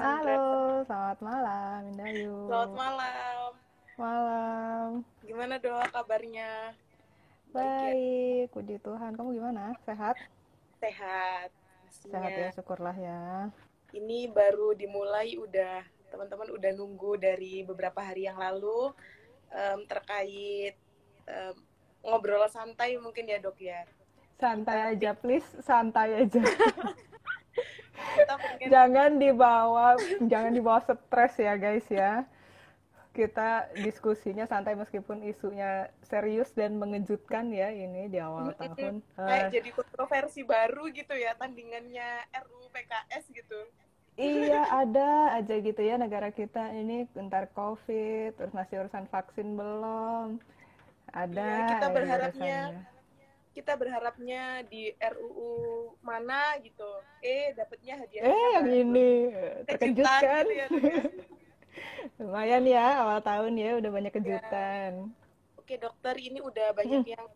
Halo, selamat malam, Indayu. Selamat malam. Malam. Gimana doa kabarnya? Baik ya? Puji Tuhan. Kamu gimana? Sehat? Sehat. Pastinya. Sehat ya, syukurlah ya. Ini baru dimulai udah teman-teman udah nunggu dari beberapa hari yang lalu em, terkait em, ngobrol santai mungkin ya dok ya. Santai aja, please. Santai aja. Kita Jangan dibawa, jangan dibawa stres ya, guys ya. Kita diskusinya santai meskipun isunya serius dan mengejutkan ya ini di awal tahun. kayak Eh, jadi kontroversi baru gitu ya tandingannya RUU PKS gitu. Iya, ada aja gitu ya negara kita ini bentar COVID, terus masih urusan vaksin belum. Ada Iya, kita berharapnya. Kita berharapnya di RUU mana gitu. Eh, dapatnya hadiahnya Eh, yang baru. ini terkejut Kejutan kan? gitu ya, ya. Lumayan ya, awal tahun ya udah banyak kejutan. Oke dokter, ini udah banyak yang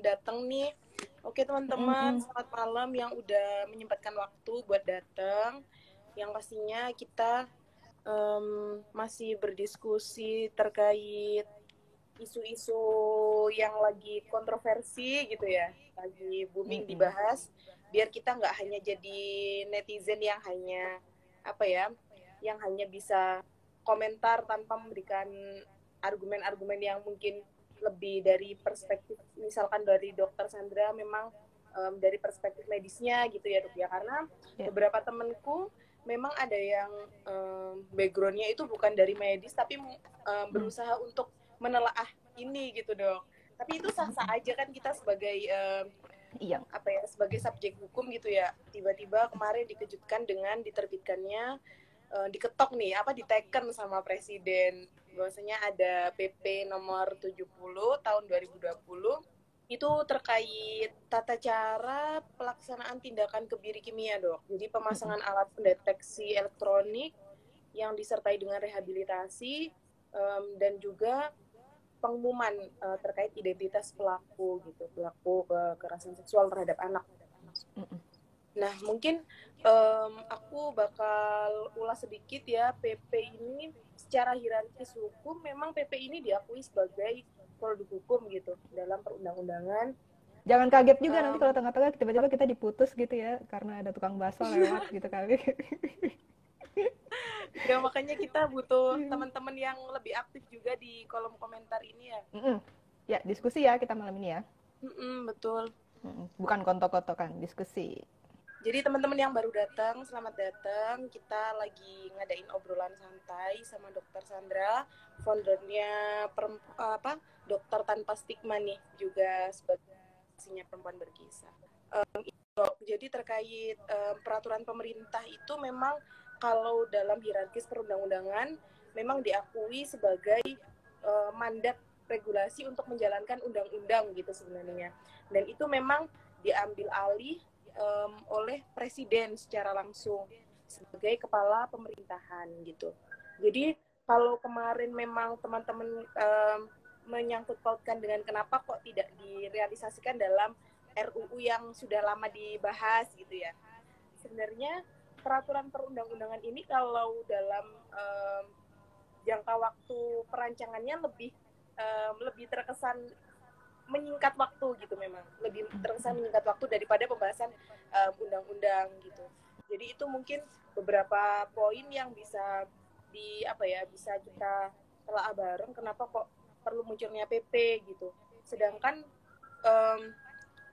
datang nih. Oke teman-teman, selamat malam yang udah menyempatkan waktu buat datang. Yang pastinya kita em, masih berdiskusi terkait isu-isu yang lagi kontroversi gitu ya, lagi booming dibahas. Biar kita nggak hanya jadi netizen yang hanya apa ya, yang hanya bisa komentar tanpa memberikan argumen-argumen yang mungkin lebih dari perspektif misalkan dari dokter Sandra memang em, dari perspektif medisnya gitu ya dok ya karena Ya. beberapa temenku memang ada yang em, backgroundnya itu bukan dari medis tapi em, berusaha untuk menelaah ini gitu dok tapi itu sah-sah aja kan kita sebagai em, Iya. apa ya sebagai subjek hukum gitu ya. Tiba-tiba kemarin dikejutkan dengan diterbitkannya eh, diketok nih apa diteken sama presiden. Bahwasanya ada PP nomor 70 tahun 2020 itu terkait tata cara pelaksanaan tindakan kebiri kimia dok. Jadi pemasangan alat pendeteksi elektronik yang disertai dengan rehabilitasi em, dan juga pengumuman eh, terkait identitas pelaku gitu pelaku kekerasan seksual terhadap anak. Nah mungkin em, aku bakal ulas sedikit ya PP ini secara hierarkis hukum memang PP ini diakui sebagai produk hukum gitu dalam perundang-undangan. Jangan kaget juga Um, nanti kalau tengah-tengah tiba-tiba kita diputus gitu ya karena ada tukang bakso lewat gitu kali. Ya makanya kita butuh teman-teman yang lebih aktif juga di kolom komentar ini ya. Mm-mm. Ya, diskusi ya kita malam ini ya. Mm-mm, betul. Mm-mm. Bukan kontok-kontokan, diskusi. Jadi teman-teman yang baru datang, selamat datang. Kita lagi ngadain obrolan santai sama Dokter Sandra, foundernya apa Dokter Tanpa Stigma nih, juga sebagai pastinya perempuan berkisah. Itu, jadi terkait em, peraturan pemerintah itu memang kalau dalam hierarkis perundang-undangan memang diakui sebagai eh, mandat regulasi untuk menjalankan undang-undang gitu sebenarnya. Dan itu memang diambil alih em, oleh presiden secara langsung sebagai kepala pemerintahan gitu. Jadi kalau kemarin memang teman-teman em, menyangkut pautkan dengan kenapa kok tidak direalisasikan dalam RUU yang sudah lama dibahas gitu ya. Sebenarnya peraturan perundang-undangan ini kalau dalam em, jangka waktu perancangannya lebih em, lebih terkesan menyingkat waktu gitu memang lebih terkesan menyingkat waktu daripada pembahasan um, undang-undang gitu. Jadi itu mungkin beberapa poin yang bisa di apa ya bisa kita telah bareng kenapa kok perlu munculnya PP gitu. Sedangkan em,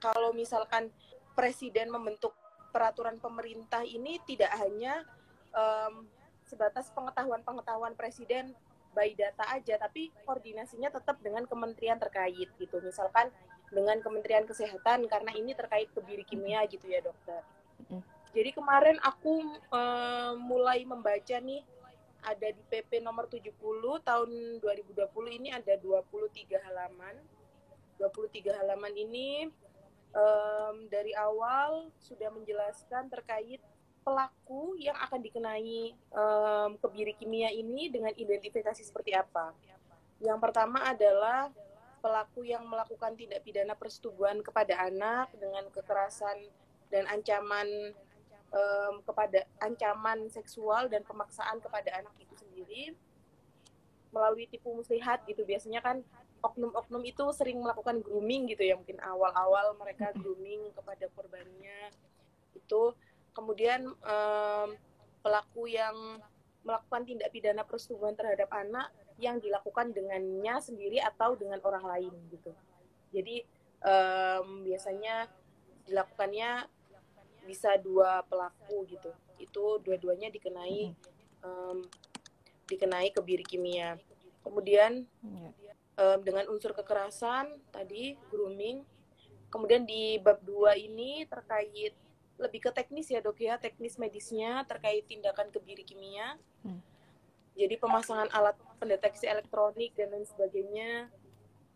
kalau misalkan presiden membentuk peraturan pemerintah ini tidak hanya em, sebatas pengetahuan-pengetahuan presiden by data aja, tapi koordinasinya tetap dengan kementerian terkait gitu. Misalkan dengan Kementerian Kesehatan karena ini terkait kebiri kimia gitu ya dokter. Jadi kemarin aku eh, mulai membaca nih ada di PP nomor 70 tahun 2020 ini ada 23 halaman. 23 halaman ini em, dari awal sudah menjelaskan terkait pelaku yang akan dikenai em, kebiri kimia ini dengan identifikasi seperti apa. Yang pertama adalah pelaku yang melakukan tindak pidana persetubuhan kepada anak dengan kekerasan dan ancaman um, kepada ancaman seksual dan pemaksaan kepada anak itu sendiri melalui tipu muslihat gitu biasanya kan oknum-oknum itu sering melakukan grooming gitu ya mungkin awal-awal mereka grooming kepada korbannya. Itu kemudian um, pelaku yang melakukan tindak pidana persetubuhan terhadap anak yang dilakukan dengannya sendiri atau dengan orang lain gitu. Jadi um, biasanya dilakukannya bisa dua pelaku gitu. Itu dua-duanya dikenai um, dikenai kebiri kimia kemudian um, dengan unsur kekerasan tadi grooming. Kemudian di bab dua ini terkait lebih ke teknis ya dok ya teknis medisnya terkait tindakan kebiri kimia. Hmm. jadi pemasangan alat pendeteksi elektronik dan lain sebagainya.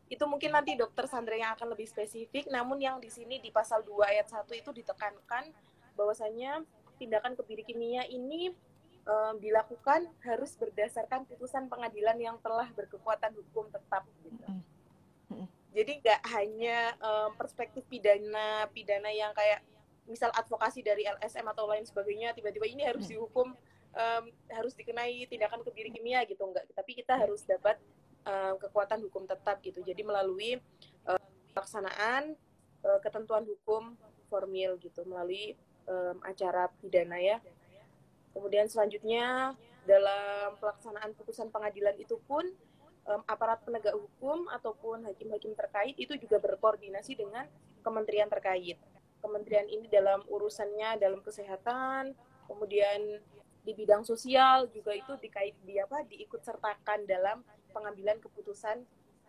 Itu mungkin nanti dokter Sandra yang akan lebih spesifik namun yang di sini di pasal 2 ayat 1 itu ditekankan bahwasanya tindakan kebiri kimia ini um, dilakukan harus berdasarkan putusan pengadilan yang telah berkekuatan hukum tetap gitu. Jadi nggak hanya um, perspektif pidana pidana yang kayak misal advokasi dari LSM atau lain sebagainya tiba-tiba ini harus dihukum um, harus dikenai tindakan kebiri kimia gitu. Enggak tapi kita harus dapat uh, kekuatan hukum tetap gitu. Jadi melalui uh, pelaksanaan uh, ketentuan hukum formil gitu. Melalui um, acara pidana ya. Kemudian selanjutnya dalam pelaksanaan putusan pengadilan itu pun um, aparat penegak hukum ataupun hakim-hakim terkait itu juga berkoordinasi dengan kementerian terkait. Kementerian ini dalam urusannya dalam kesehatan, kemudian di bidang sosial juga itu dikait di apa diikut sertakan dalam pengambilan keputusan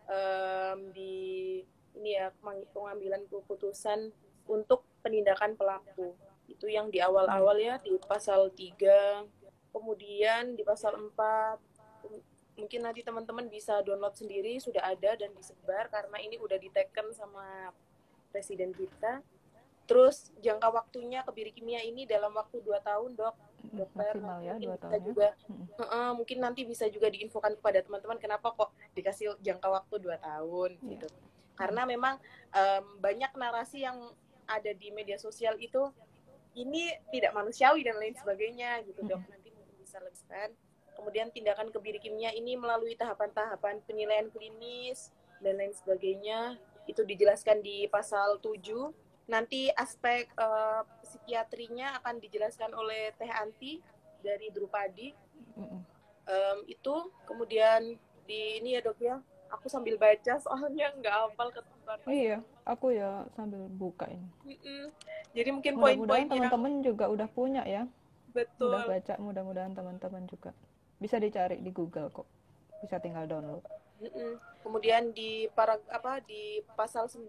um, di ini ya pengambilan keputusan untuk penindakan pelaku itu yang di awal-awal ya di pasal 3 kemudian di pasal 4 mungkin nanti teman-teman bisa download sendiri sudah ada dan disebar karena ini udah diteken sama presiden kita. Terus jangka waktunya kebiri kimia ini dalam waktu 2 tahun dok. Dokter maksimal ya dua tahun juga hmm. uh, mungkin nanti bisa juga diinfokan kepada teman-teman kenapa kok dikasih jangka waktu dua tahun yeah. gitu. Karena memang um, banyak narasi yang ada di media sosial itu ini tidak manusiawi dan lain sebagainya gitu dok. Hmm. nanti mungkin bisa lebihkan kemudian tindakan kebiri kimia ini melalui tahapan-tahapan penilaian klinis dan lain sebagainya. Itu dijelaskan di pasal 7 Nanti aspek uh, psikiatrinya akan dijelaskan oleh Teh Anti dari Drupadi. Um, itu kemudian di ini ya dok ya, aku sambil baca soalnya nggak hafal ketentuan. Iya, aku ya sambil buka ini. Mm-mm. Jadi mungkin poin-poin teman-teman juga udah punya ya. Betul. Udah baca, mudah-mudahan teman-teman juga bisa dicari di Google kok. Bisa tinggal download. Mm-mm. Kemudian di para apa di pasal 9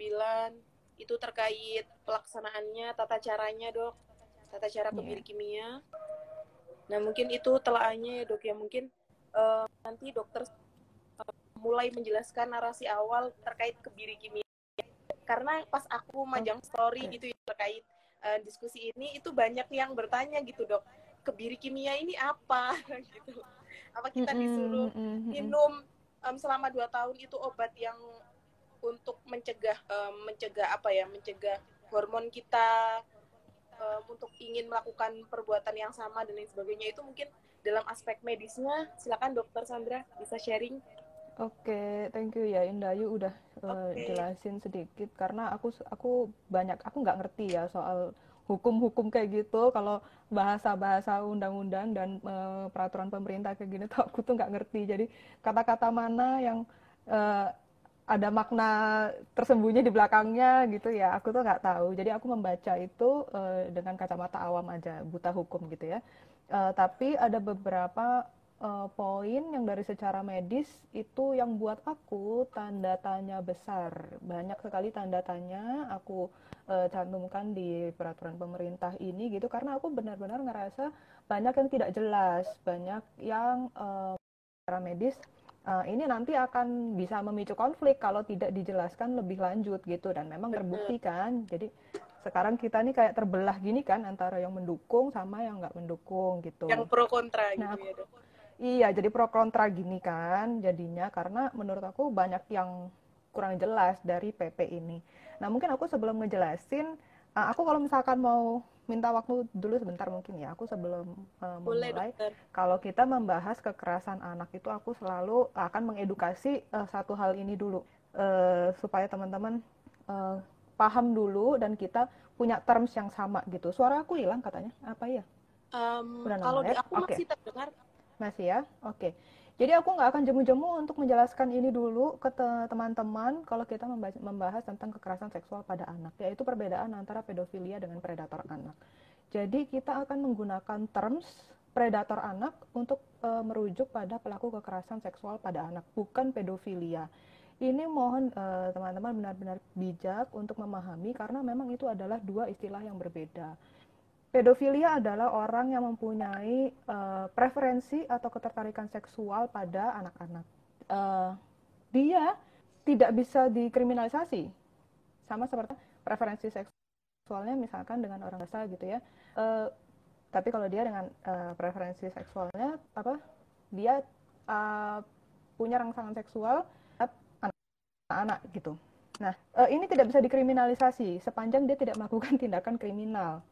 itu terkait pelaksanaannya, tata caranya dok, tata cara kebiri iya. kimia. Nah mungkin itu telaahnya ya dok ya mungkin uh, nanti dokter uh, mulai menjelaskan narasi awal terkait kebiri kimia. Karena pas aku majang story gitu ya, terkait uh, diskusi ini itu banyak yang bertanya gitu dok, kebiri kimia ini apa? Gitu? Apa kita disuruh minum um, selama dua tahun itu obat yang untuk mencegah um, mencegah apa ya mencegah hormon kita um, untuk ingin melakukan perbuatan yang sama dan lain sebagainya. Itu mungkin dalam aspek medisnya. Silakan dokter Sandra bisa sharing Oke, okay, thank you ya Indayu udah uh, jelasin sedikit karena aku aku banyak aku nggak ngerti ya soal hukum-hukum kayak gitu. Kalau bahasa-bahasa undang-undang dan uh, peraturan pemerintah kayak gini tuh aku tuh nggak ngerti. Jadi kata-kata mana yang uh, ada makna tersembunyi di belakangnya gitu ya aku tuh nggak tahu. Jadi aku membaca itu uh, dengan kacamata awam aja buta hukum gitu ya. Uh, tapi ada beberapa uh, poin yang dari secara medis itu yang buat aku tanda tanya besar. Banyak sekali tanda tanya aku uh, cantumkan di peraturan pemerintah ini gitu karena aku benar-benar ngerasa banyak yang tidak jelas banyak yang uh, secara medis uh, ini nanti akan bisa memicu konflik kalau tidak dijelaskan lebih lanjut gitu. Dan memang terbukti kan jadi sekarang kita nih kayak terbelah gini kan antara yang mendukung sama yang nggak mendukung gitu. Yang pro kontra gitu nah, ya dok iya jadi pro kontra gini kan jadinya karena menurut aku banyak yang kurang jelas dari PP ini nah mungkin aku sebelum ngejelasin uh, aku kalau misalkan mau minta waktu dulu sebentar mungkin ya aku sebelum uh, Boleh, memulai dokter. kalau kita membahas kekerasan anak itu aku selalu akan mengedukasi uh, satu hal ini dulu uh, supaya teman-teman uh, paham dulu dan kita punya terms yang sama gitu suara aku hilang katanya apa ya Um, kalau di aku Oke. masih terdengar. Masih ya oke jadi aku nggak akan jemu-jemu untuk menjelaskan ini dulu ke te- teman-teman kalau kita memba- membahas tentang kekerasan seksual pada anak, yaitu perbedaan antara pedofilia dengan predator anak. Jadi kita akan menggunakan terms predator anak untuk eh, merujuk pada pelaku kekerasan seksual pada anak, bukan pedofilia. Ini mohon eh, teman-teman benar-benar bijak untuk memahami karena memang itu adalah dua istilah yang berbeda. Pedofilia adalah orang yang mempunyai eh, preferensi atau ketertarikan seksual pada anak-anak. Eh, dia tidak bisa dikriminalisasi, sama seperti preferensi seksualnya misalkan dengan orang dewasa gitu ya. Eh, tapi kalau dia dengan eh, preferensi seksualnya apa? Dia eh, punya rangsangan seksual anak-anak gitu. Nah, ini tidak bisa dikriminalisasi sepanjang dia tidak melakukan tindakan kriminal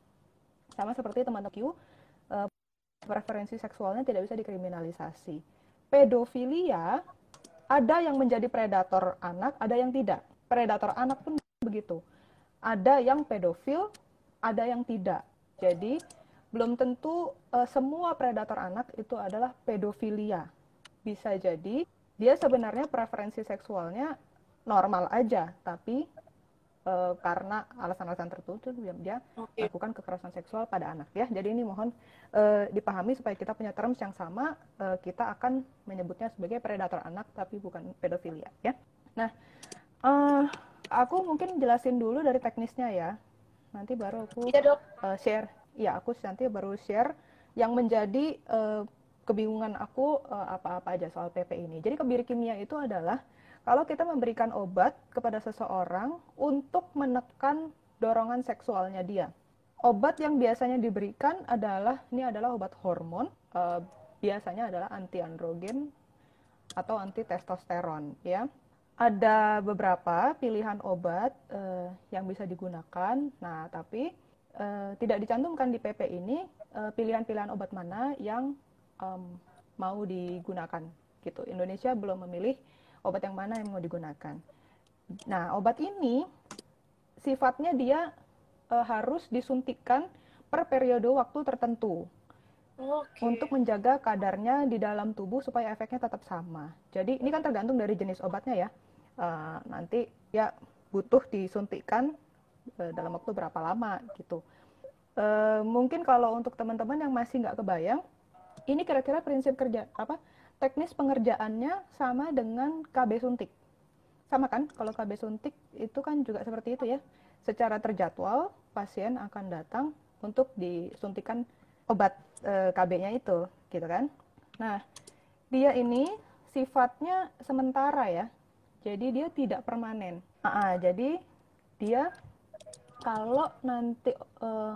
sama seperti teman Q, eh, preferensi seksualnya tidak bisa dikriminalisasi. Pedofilia ada yang menjadi predator anak, ada yang tidak. Predator anak pun begitu. Ada yang pedofil, ada yang tidak. Jadi belum tentu eh, semua predator anak itu adalah pedofilia. Bisa jadi dia sebenarnya preferensi seksualnya normal aja, tapi eh, karena alasan-alasan tertentu dia, Oke. melakukan kekerasan seksual pada anak ya. Jadi ini mohon eh, dipahami supaya kita punya terms yang sama, eh, kita akan menyebutnya sebagai predator anak tapi bukan pedofilia ya. Nah, eh, aku mungkin jelasin dulu dari teknisnya ya. Nanti baru aku Iya dok. eh, share. Ya, aku nanti baru share yang menjadi eh, kebingungan aku apa-apa aja soal PP ini. Jadi kebiri kimia itu adalah kalau kita memberikan obat kepada seseorang untuk menekan dorongan seksualnya dia. Obat yang biasanya diberikan adalah ini adalah obat hormon, eh, biasanya adalah anti androgen atau anti testosteron ya. Ada beberapa pilihan obat eh, yang bisa digunakan. Nah, tapi eh, tidak dicantumkan di PP ini eh, pilihan-pilihan obat mana yang em, mau digunakan gitu. Indonesia belum memilih obat yang mana yang mau digunakan. Nah, obat ini sifatnya dia eh, harus disuntikkan per periode waktu tertentu Oke. untuk menjaga kadarnya di dalam tubuh supaya efeknya tetap sama. Jadi ini kan tergantung dari jenis obatnya ya. Eh, nanti ya butuh disuntikkan eh, dalam waktu berapa lama gitu. Eh, mungkin kalau untuk teman-teman yang masih nggak kebayang, ini kira-kira prinsip kerja apa teknis pengerjaannya sama dengan KB suntik. Sama kan? Kalau KB suntik itu kan juga seperti itu ya. Secara terjadwal pasien akan datang untuk disuntikan obat eh, KB-nya itu, gitu kan? Nah, dia ini sifatnya sementara ya. Jadi dia tidak permanen. Ah, ah, jadi dia kalau nanti eh,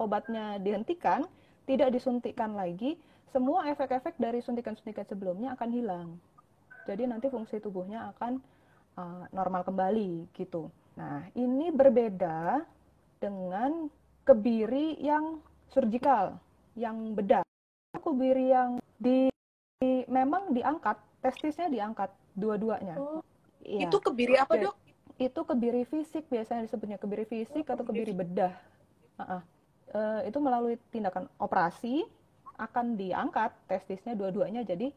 obatnya dihentikan, tidak disuntikkan lagi, semua efek-efek dari suntikan-suntikan sebelumnya akan hilang. Jadi nanti fungsi tubuhnya akan uh, normal kembali gitu. Nah, ini berbeda dengan kebiri yang surgikal, yang bedah. Kebiri yang di, di- memang diangkat, testisnya diangkat dua-duanya. Oh, Iya. Itu kebiri apa dok? itu kebiri fisik biasanya disebutnya kebiri fisik atau kebiri bedah. Ah-ah. Eh, itu melalui tindakan operasi akan diangkat testisnya dua-duanya jadi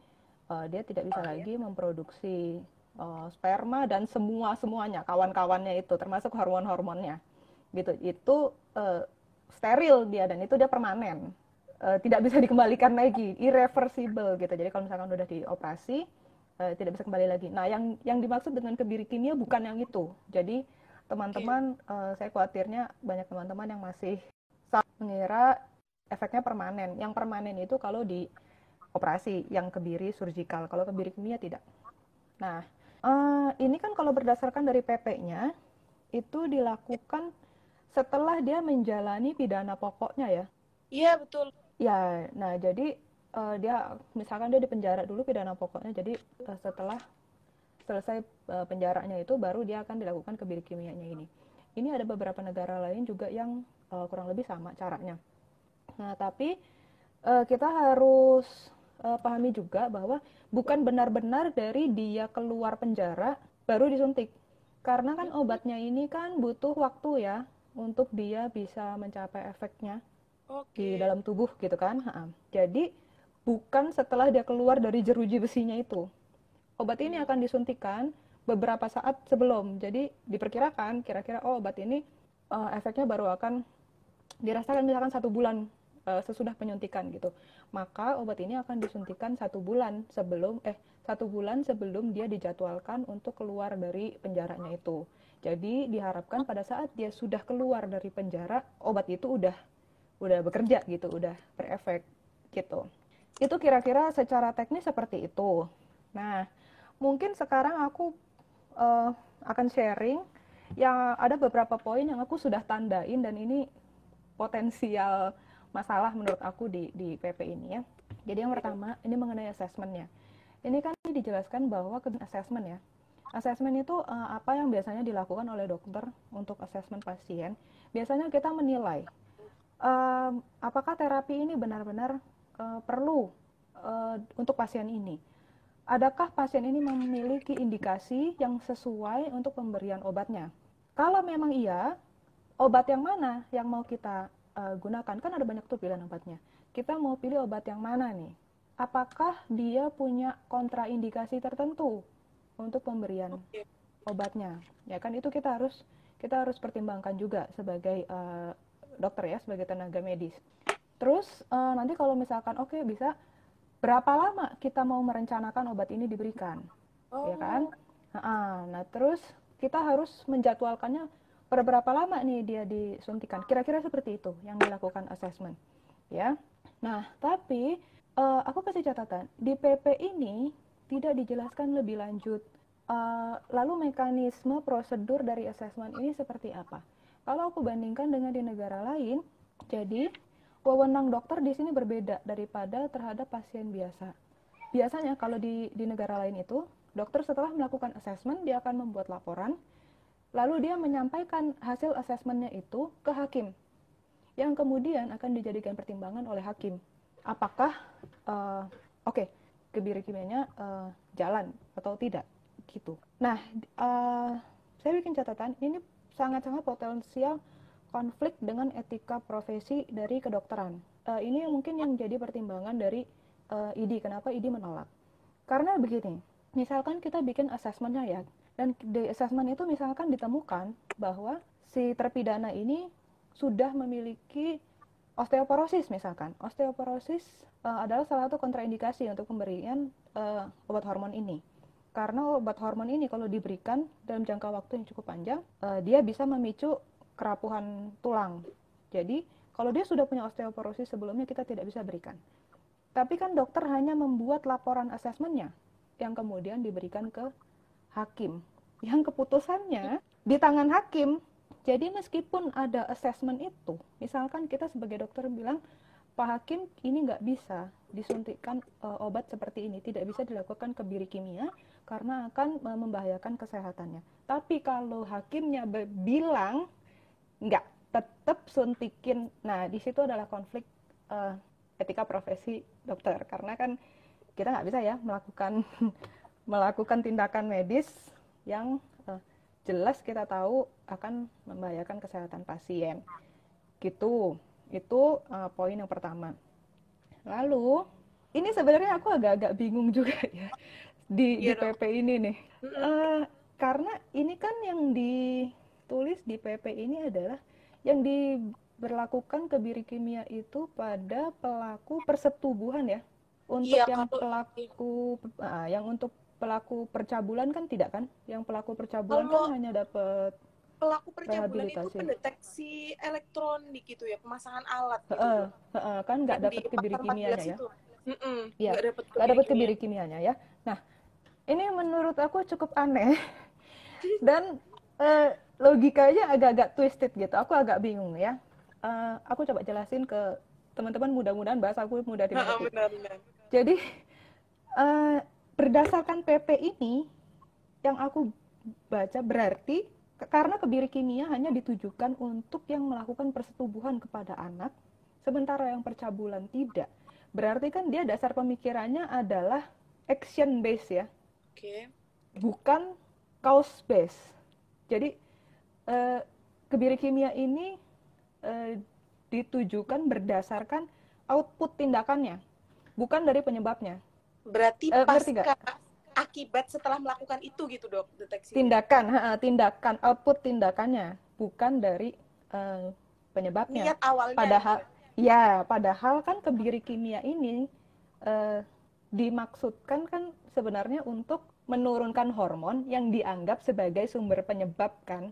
eh, dia tidak bisa lagi memproduksi eh, sperma dan semua semuanya kawan-kawannya itu termasuk hormon-hormonnya. Gitu itu eh, steril dia dan itu dia permanen. Eh, tidak bisa dikembalikan lagi irreversible gitu. Jadi kalau misalkan udah dioperasi eh, tidak bisa kembali lagi. Nah yang yang dimaksud dengan kebiri kimia bukan yang itu. Jadi teman-teman eh, saya khawatirnya banyak teman-teman yang masih mengira efeknya permanen yang permanen itu kalau di operasi yang kebiri surgikal kalau kebiri kimia tidak nah eh, ini kan kalau berdasarkan dari PP-nya itu dilakukan setelah dia menjalani pidana pokoknya ya Iya betul. Ya, nah jadi eh, dia misalkan dia di penjara dulu pidana pokoknya, jadi eh, setelah selesai eh, penjaranya itu baru dia akan dilakukan kebiri kimianya ini. ini ada beberapa negara lain juga yang uh, kurang lebih sama caranya. Nah, tapi uh, kita harus uh, pahami juga bahwa bukan benar-benar dari dia keluar penjara baru disuntik. Karena kan obatnya ini kan butuh waktu ya untuk dia bisa mencapai efeknya okay. di dalam tubuh gitu kan. Ha -ha. Jadi bukan setelah dia keluar dari jeruji besinya itu. Obat ini akan disuntikan beberapa saat sebelum. Jadi diperkirakan kira-kira oh obat ini uh, efeknya baru akan dirasakan misalkan satu bulan uh, sesudah penyuntikan gitu. Maka obat ini akan disuntikan satu bulan sebelum eh satu bulan sebelum dia dijadwalkan untuk keluar dari penjaranya itu. Jadi diharapkan pada saat dia sudah keluar dari penjara obat itu udah udah bekerja gitu, udah berefek gitu. Itu kira-kira secara teknis seperti itu. Nah, mungkin sekarang aku uh, akan sharing yang ada beberapa poin yang aku sudah tandain dan ini potensial masalah menurut aku di di PP ini ya. Jadi yang pertama ini mengenai assessmentnya. Ini kan dijelaskan bahwa ke assessment ya. Assessment itu uh, apa yang biasanya dilakukan oleh dokter untuk assessment pasien. Biasanya kita menilai uh, apakah terapi ini benar-benar uh, perlu uh, untuk pasien ini. Adakah pasien ini memiliki indikasi yang sesuai untuk pemberian obatnya? Kalau memang iya, obat yang mana yang mau kita uh, gunakan. Kan ada banyak tuh pilihan obatnya. Kita mau pilih obat yang mana nih? Apakah dia punya kontraindikasi tertentu untuk pemberian obatnya? Ya kan itu kita harus kita harus pertimbangkan juga sebagai uh, dokter ya sebagai tenaga medis. Terus uh, nanti kalau misalkan oke okay, bisa berapa lama kita mau merencanakan obat ini diberikan? Oh. ya kan? Nah, nah terus kita harus menjadwalkannya berapa lama nih dia disuntikan? Kira-kira seperti itu yang dilakukan assessment ya. Nah tapi uh, aku kasih catatan. Di PP ini tidak dijelaskan lebih lanjut uh, lalu mekanisme prosedur dari assessment ini seperti apa. Kalau aku bandingkan dengan di negara lain jadi wewenang dokter di sini berbeda daripada terhadap pasien biasa. Biasanya kalau di di negara lain itu dokter setelah melakukan assessment dia akan membuat laporan Lalu dia menyampaikan hasil asesmennya itu ke hakim, yang kemudian akan dijadikan pertimbangan oleh hakim. Apakah uh, oke okay, kebiri kimianya uh, jalan atau tidak gitu. Nah, uh, saya bikin catatan ini sangat-sangat potensial konflik dengan etika profesi dari kedokteran. Uh, ini mungkin yang jadi pertimbangan dari uh, ID. Kenapa ID menolak? Karena begini, misalkan kita bikin asesmennya ya, dan di assessment itu misalkan ditemukan bahwa si terpidana ini sudah memiliki osteoporosis misalkan. Osteoporosis uh, adalah salah satu kontraindikasi untuk pemberian uh, obat hormon ini. Karena obat hormon ini kalau diberikan dalam jangka waktu yang cukup panjang, uh, dia bisa memicu kerapuhan tulang. Jadi, kalau dia sudah punya osteoporosis sebelumnya kita tidak bisa berikan. Tapi kan dokter hanya membuat laporan asesmennya yang kemudian diberikan ke hakim yang keputusannya di tangan hakim. Jadi meskipun ada assessment itu, misalkan kita sebagai dokter bilang, Pak Hakim ini nggak bisa disuntikkan uh, obat seperti ini, tidak bisa dilakukan kebiri kimia karena akan uh, membahayakan kesehatannya. Tapi kalau hakimnya bilang nggak, tetap suntikin. Nah di situ adalah konflik uh, etika profesi dokter karena kan kita nggak bisa ya melakukan melakukan tindakan medis yang uh, jelas kita tahu akan membahayakan kesehatan pasien. Gitu. Itu uh, poin yang pertama. Lalu ini sebenarnya aku agak-agak bingung juga ya di, di PP iya ini nih. Uh, karena ini kan yang ditulis di PP ini adalah yang diberlakukan kebiri kimia itu pada pelaku persetubuhan ya. Untuk iya, yang pelaku uh, yang untuk pelaku percabulan kan tidak kan? Yang pelaku percabulan Kalau kan hanya dapat pelaku percabulan itu pendeteksi elektronik gitu ya, pemasangan alat gitu. Uh, uh, uh, kan nggak dapat kebiri kimianya ya. Iya, nggak dapat kebiri kimianya ya. Nah, ini menurut aku cukup aneh dan uh, logikanya agak-agak twisted gitu. Aku agak bingung ya. Uh, aku coba jelasin ke teman-teman mudah-mudahan bahasa aku mudah dimengerti. Jadi uh, berdasarkan PP ini yang aku baca berarti karena kebiri kimia hanya ditujukan untuk yang melakukan persetubuhan kepada anak, sementara yang percabulan tidak. Berarti kan dia dasar pemikirannya adalah action base ya. Oke. Okay. Bukan cause base. Jadi eh, kebiri kimia ini eh, ditujukan berdasarkan output tindakannya, bukan dari penyebabnya. Berarti uh, pasca akibat setelah melakukan itu gitu dok deteksi. Tindakan, ha, tindakan output tindakannya, bukan dari uh, penyebabnya. Niat awalnya. Padahal, gitu. ya, padahal kan kebiri kimia ini uh, dimaksudkan kan sebenarnya untuk menurunkan hormon yang dianggap sebagai sumber penyebab kan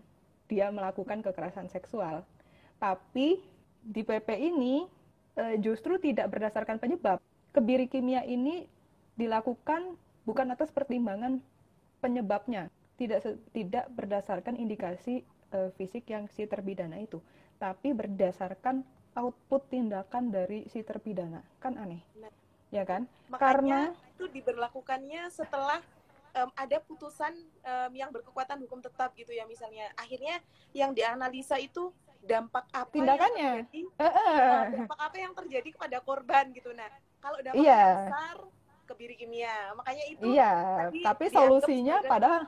dia melakukan kekerasan seksual. Tapi di PP ini uh, justru tidak berdasarkan penyebab. Kebiri kimia ini dilakukan bukan atas pertimbangan penyebabnya, tidak tidak berdasarkan indikasi uh, fisik yang si terpidana itu, tapi berdasarkan output tindakan dari si terpidana. Kan aneh. Nah, ya kan? Makanya Karena itu diberlakukannya setelah um, ada putusan um, yang berkekuatan hukum tetap gitu ya misalnya. Akhirnya yang dianalisa itu dampak apa tindakannya yang terjadi, uh, uh. dampak apa yang terjadi kepada korban gitu nah kalau dampak yeah. besar kebiri kimia. Makanya itu Iya, tapi solusinya pada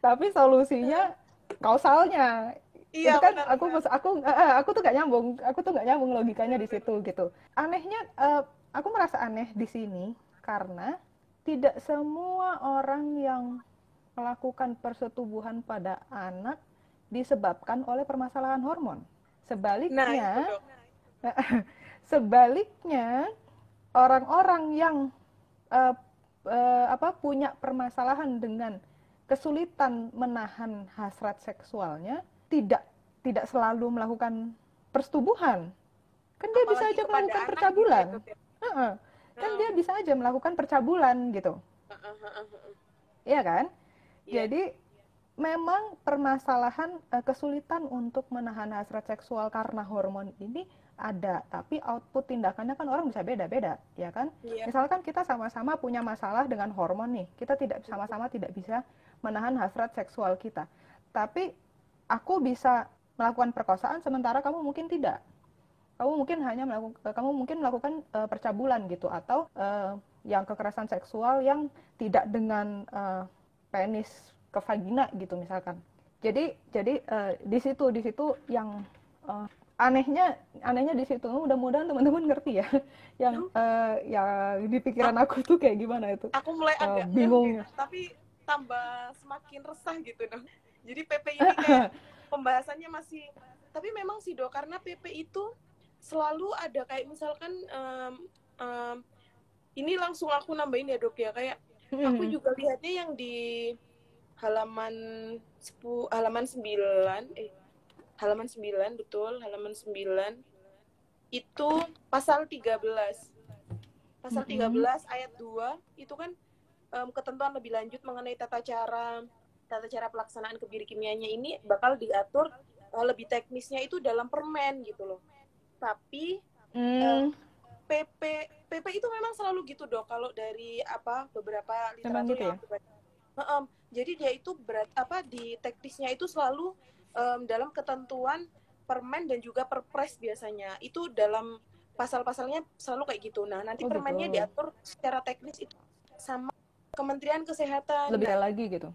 tapi solusinya kausalnya. Iya, itu kan benar, aku benar. aku uh, aku tuh gak nyambung, aku tuh gak nyambung logikanya di situ gitu. Anehnya uh, aku merasa aneh di sini karena tidak semua orang yang melakukan persetubuhan pada anak disebabkan oleh permasalahan hormon. Sebaliknya, nah, sebaliknya orang-orang yang uh, uh, apa punya permasalahan dengan kesulitan menahan hasrat seksualnya tidak tidak selalu melakukan persetubuhan. Kan dia Apalagi bisa aja melakukan percabulan. gitu, uh -uh. kan dia bisa aja melakukan percabulan gitu. Iya kan? Yeah. jadi memang permasalahan uh, kesulitan untuk menahan hasrat seksual karena hormon ini ada, tapi output tindakannya kan orang bisa beda-beda, ya kan? Yeah. Misalkan kita sama-sama punya masalah dengan hormon nih, kita tidak sama-sama tidak bisa menahan hasrat seksual kita. Tapi aku bisa melakukan perkosaan sementara kamu mungkin tidak. Kamu mungkin hanya melakukan kamu mungkin melakukan uh, percabulan gitu atau uh, yang kekerasan seksual yang tidak dengan uh, penis ke vagina gitu misalkan. Jadi jadi uh, di situ di situ yang uh, anehnya anehnya di situ. Mudah-mudahan teman-teman ngerti ya. Yang uh, ya di pikiran aku tuh kayak gimana itu. aku mulai uh, agak bingung. tapi tambah semakin resah gitu dong jadi PP ini kayak pembahasannya masih tapi memang sih dok karena PP itu selalu ada kayak misalkan um, um, ini langsung aku nambahin ya dok ya. Kayak aku juga lihatnya yang di halaman 10 halaman 9 eh halaman 9 betul. Halaman 9 itu pasal 13 pasal 13 ayat 2 itu kan um, ketentuan lebih lanjut mengenai tata cara tata cara pelaksanaan kebiri kimianya ini bakal diatur uh, lebih teknisnya itu dalam permen gitu loh. Tapi mm. um, PP PP itu memang selalu gitu dok. Kalau dari apa beberapa literatur gitu ya? um, jadi dia itu berat apa di teknisnya itu selalu um, dalam ketentuan permen dan juga perpres biasanya itu dalam pasal-pasalnya selalu kayak gitu. Nah nanti oh, permennya gitu. diatur secara teknis itu sama Kementerian Kesehatan. Lebih nah, lagi gitu.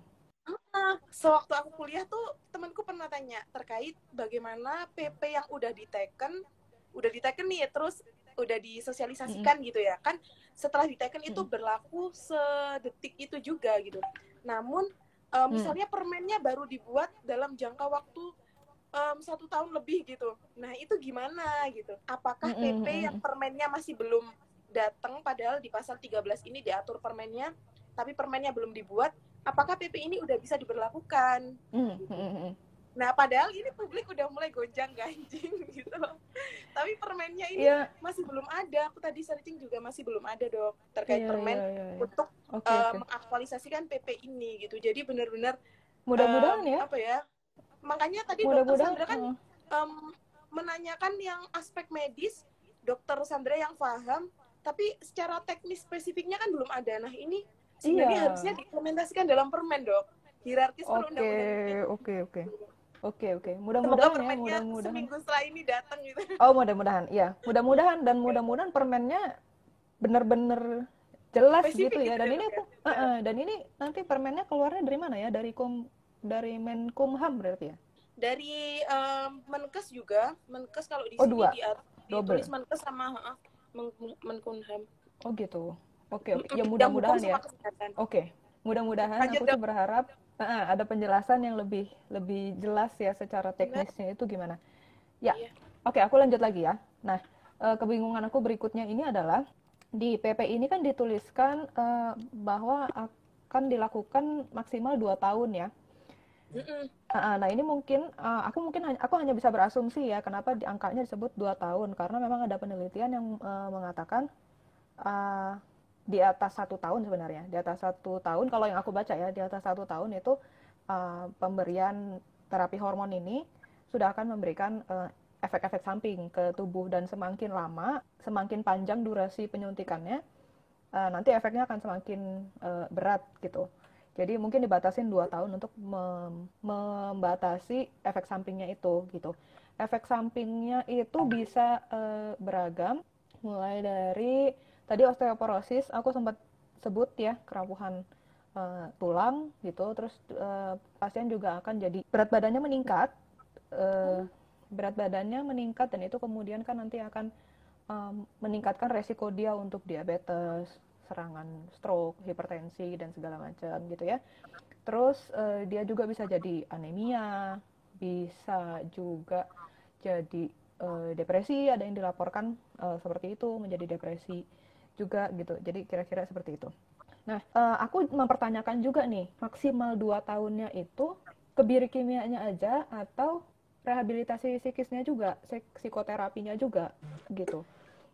Nah, sewaktu aku kuliah tuh temanku pernah tanya terkait bagaimana PP yang udah diteken, udah diteken nih terus udah disosialisasikan mm -hmm. gitu ya kan setelah diteken mm -hmm. itu berlaku sedetik itu juga gitu. Namun uh, misalnya permennya baru dibuat dalam jangka waktu um, satu tahun lebih gitu. Nah itu gimana gitu? Apakah PP yang permennya masih belum datang padahal di pasal 13 ini diatur permennya, tapi permennya belum dibuat? Apakah PP ini udah bisa diberlakukan? Nah, padahal ini publik udah mulai gonjang ganjing gitu. Tapi permennya ini yeah. masih belum ada. Aku tadi searching juga masih belum ada, Dok, terkait yeah, permen yeah, yeah, yeah. untuk okay, uh, okay. mengaktualisasikan PP ini gitu. Jadi benar-benar mudah-mudahan um, ya. Apa ya? Makanya tadi Mudah Dokter Sandra kan um, menanyakan yang aspek medis, Dokter Sandra yang paham, tapi secara teknis spesifiknya kan belum ada. Nah, ini sebenarnya yeah. harusnya diimplementasikan dalam permen, Dok hierarkis Oke, perundang-undangan oke, oke. Oke, oke. semoga Mudah-mudahan ya, mudah-mudahan. seminggu setelah ini datang gitu Oh, mudah-mudahan. Iya, mudah-mudahan dan mudah-mudahan permennya benar-benar jelas Spesifik gitu ya. gitu Dan ya, ini Dok, aku, ya? eh, eh, dan ini nanti permennya keluarnya dari mana ya? Dari Kum dari Menkumham berarti ya? dari em, Menkes juga Menkes kalau di Oh, sini dua. di, Double. ditulis Menkes sama uh, Men- Menkumham Oh gitu. Oke, oke. Ya Yang mudah-mudahan ya. Oke, mudah-mudahan Lanjut, aku sih berharap eh, ada penjelasan yang lebih lebih jelas ya secara teknisnya itu gimana. Ya, Iya. oke aku lanjut lagi ya. Nah, eh, kebingungan aku berikutnya ini adalah di PP ini kan dituliskan eh, bahwa akan dilakukan maksimal dua tahun ya. Ah, ah, Nah, ini mungkin ah, aku mungkin hanya, aku hanya bisa berasumsi ya kenapa di angkanya disebut dua tahun karena memang ada penelitian yang eh, mengatakan di atas satu tahun sebenarnya di atas satu tahun kalau yang aku baca ya di atas satu tahun itu ah, pemberian terapi hormon ini sudah akan memberikan eh, efek-efek samping ke tubuh dan semakin lama semakin panjang durasi penyuntikannya eh, nanti efeknya akan semakin eh, berat gitu. Jadi mungkin dibatasin dua tahun untuk mem- membatasi efek sampingnya itu gitu. Efek sampingnya itu bisa eh, beragam, mulai dari tadi osteoporosis, aku sempat sebut ya kerampuhan eh, tulang gitu. Terus eh, pasien juga akan jadi berat badannya meningkat, eh, berat badannya meningkat dan itu kemudian kan nanti akan em, meningkatkan resiko dia untuk diabetes, serangan stroke, hipertensi dan segala macam gitu ya. Terus eh, dia juga bisa jadi anemia, bisa juga jadi eh, depresi, ada yang dilaporkan eh, seperti itu menjadi depresi juga gitu. Jadi kira-kira seperti itu. Nah, eh, aku mempertanyakan juga nih, maksimal 2 tahunnya itu kebiri kimianya aja atau rehabilitasi psikisnya juga, psik- psikoterapinya juga gitu.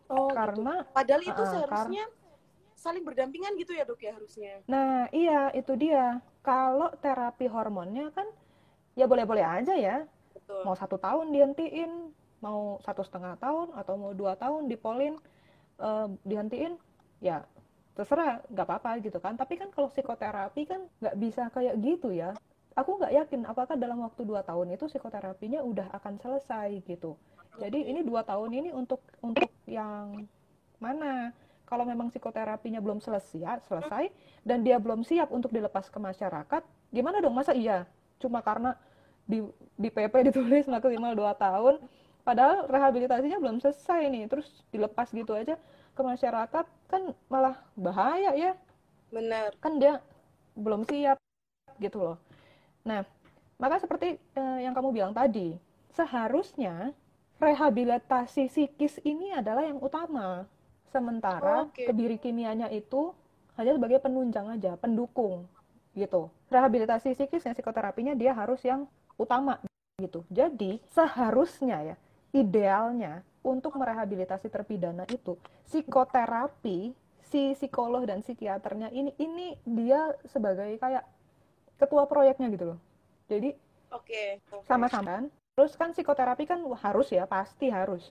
Oh, gitu. Karena Padahal itu ah, seharusnya saling berdampingan gitu ya dok ya harusnya. Nah, iya itu dia. Kalau terapi hormonnya kan ya boleh-boleh aja ya. Betul. Mau satu tahun dihentiin, mau satu setengah tahun atau mau dua tahun dipolin eh, dihentiin, ya terserah, nggak apa-apa gitu kan. Tapi kan kalau psikoterapi kan nggak bisa kayak gitu ya. Aku nggak yakin apakah dalam waktu dua tahun itu psikoterapinya udah akan selesai gitu. Jadi ini dua tahun ini untuk untuk yang mana? Kalau memang psikoterapinya belum selesai, selesai dan dia belum siap untuk dilepas ke masyarakat, gimana dong? Masa iya? Cuma karena di di PP ditulis maksimal 2 tahun, padahal rehabilitasinya belum selesai nih, terus dilepas gitu aja ke masyarakat kan malah bahaya ya. Benar. Kan dia belum siap gitu loh. Nah, maka seperti eh, yang kamu bilang tadi, seharusnya rehabilitasi psikis ini adalah yang utama. Sementara Oke. kebiri kimianya itu hanya sebagai penunjang aja, pendukung gitu. Rehabilitasi psikisnya, psikoterapinya dia harus yang utama gitu. Jadi seharusnya ya, idealnya untuk merehabilitasi terpidana itu psikoterapi si psikolog dan psikiaternya ini ini dia sebagai kayak ketua proyeknya gitu loh. Jadi Oke. oke. sama-sama kan. Terus kan psikoterapi kan harus ya, pasti harus.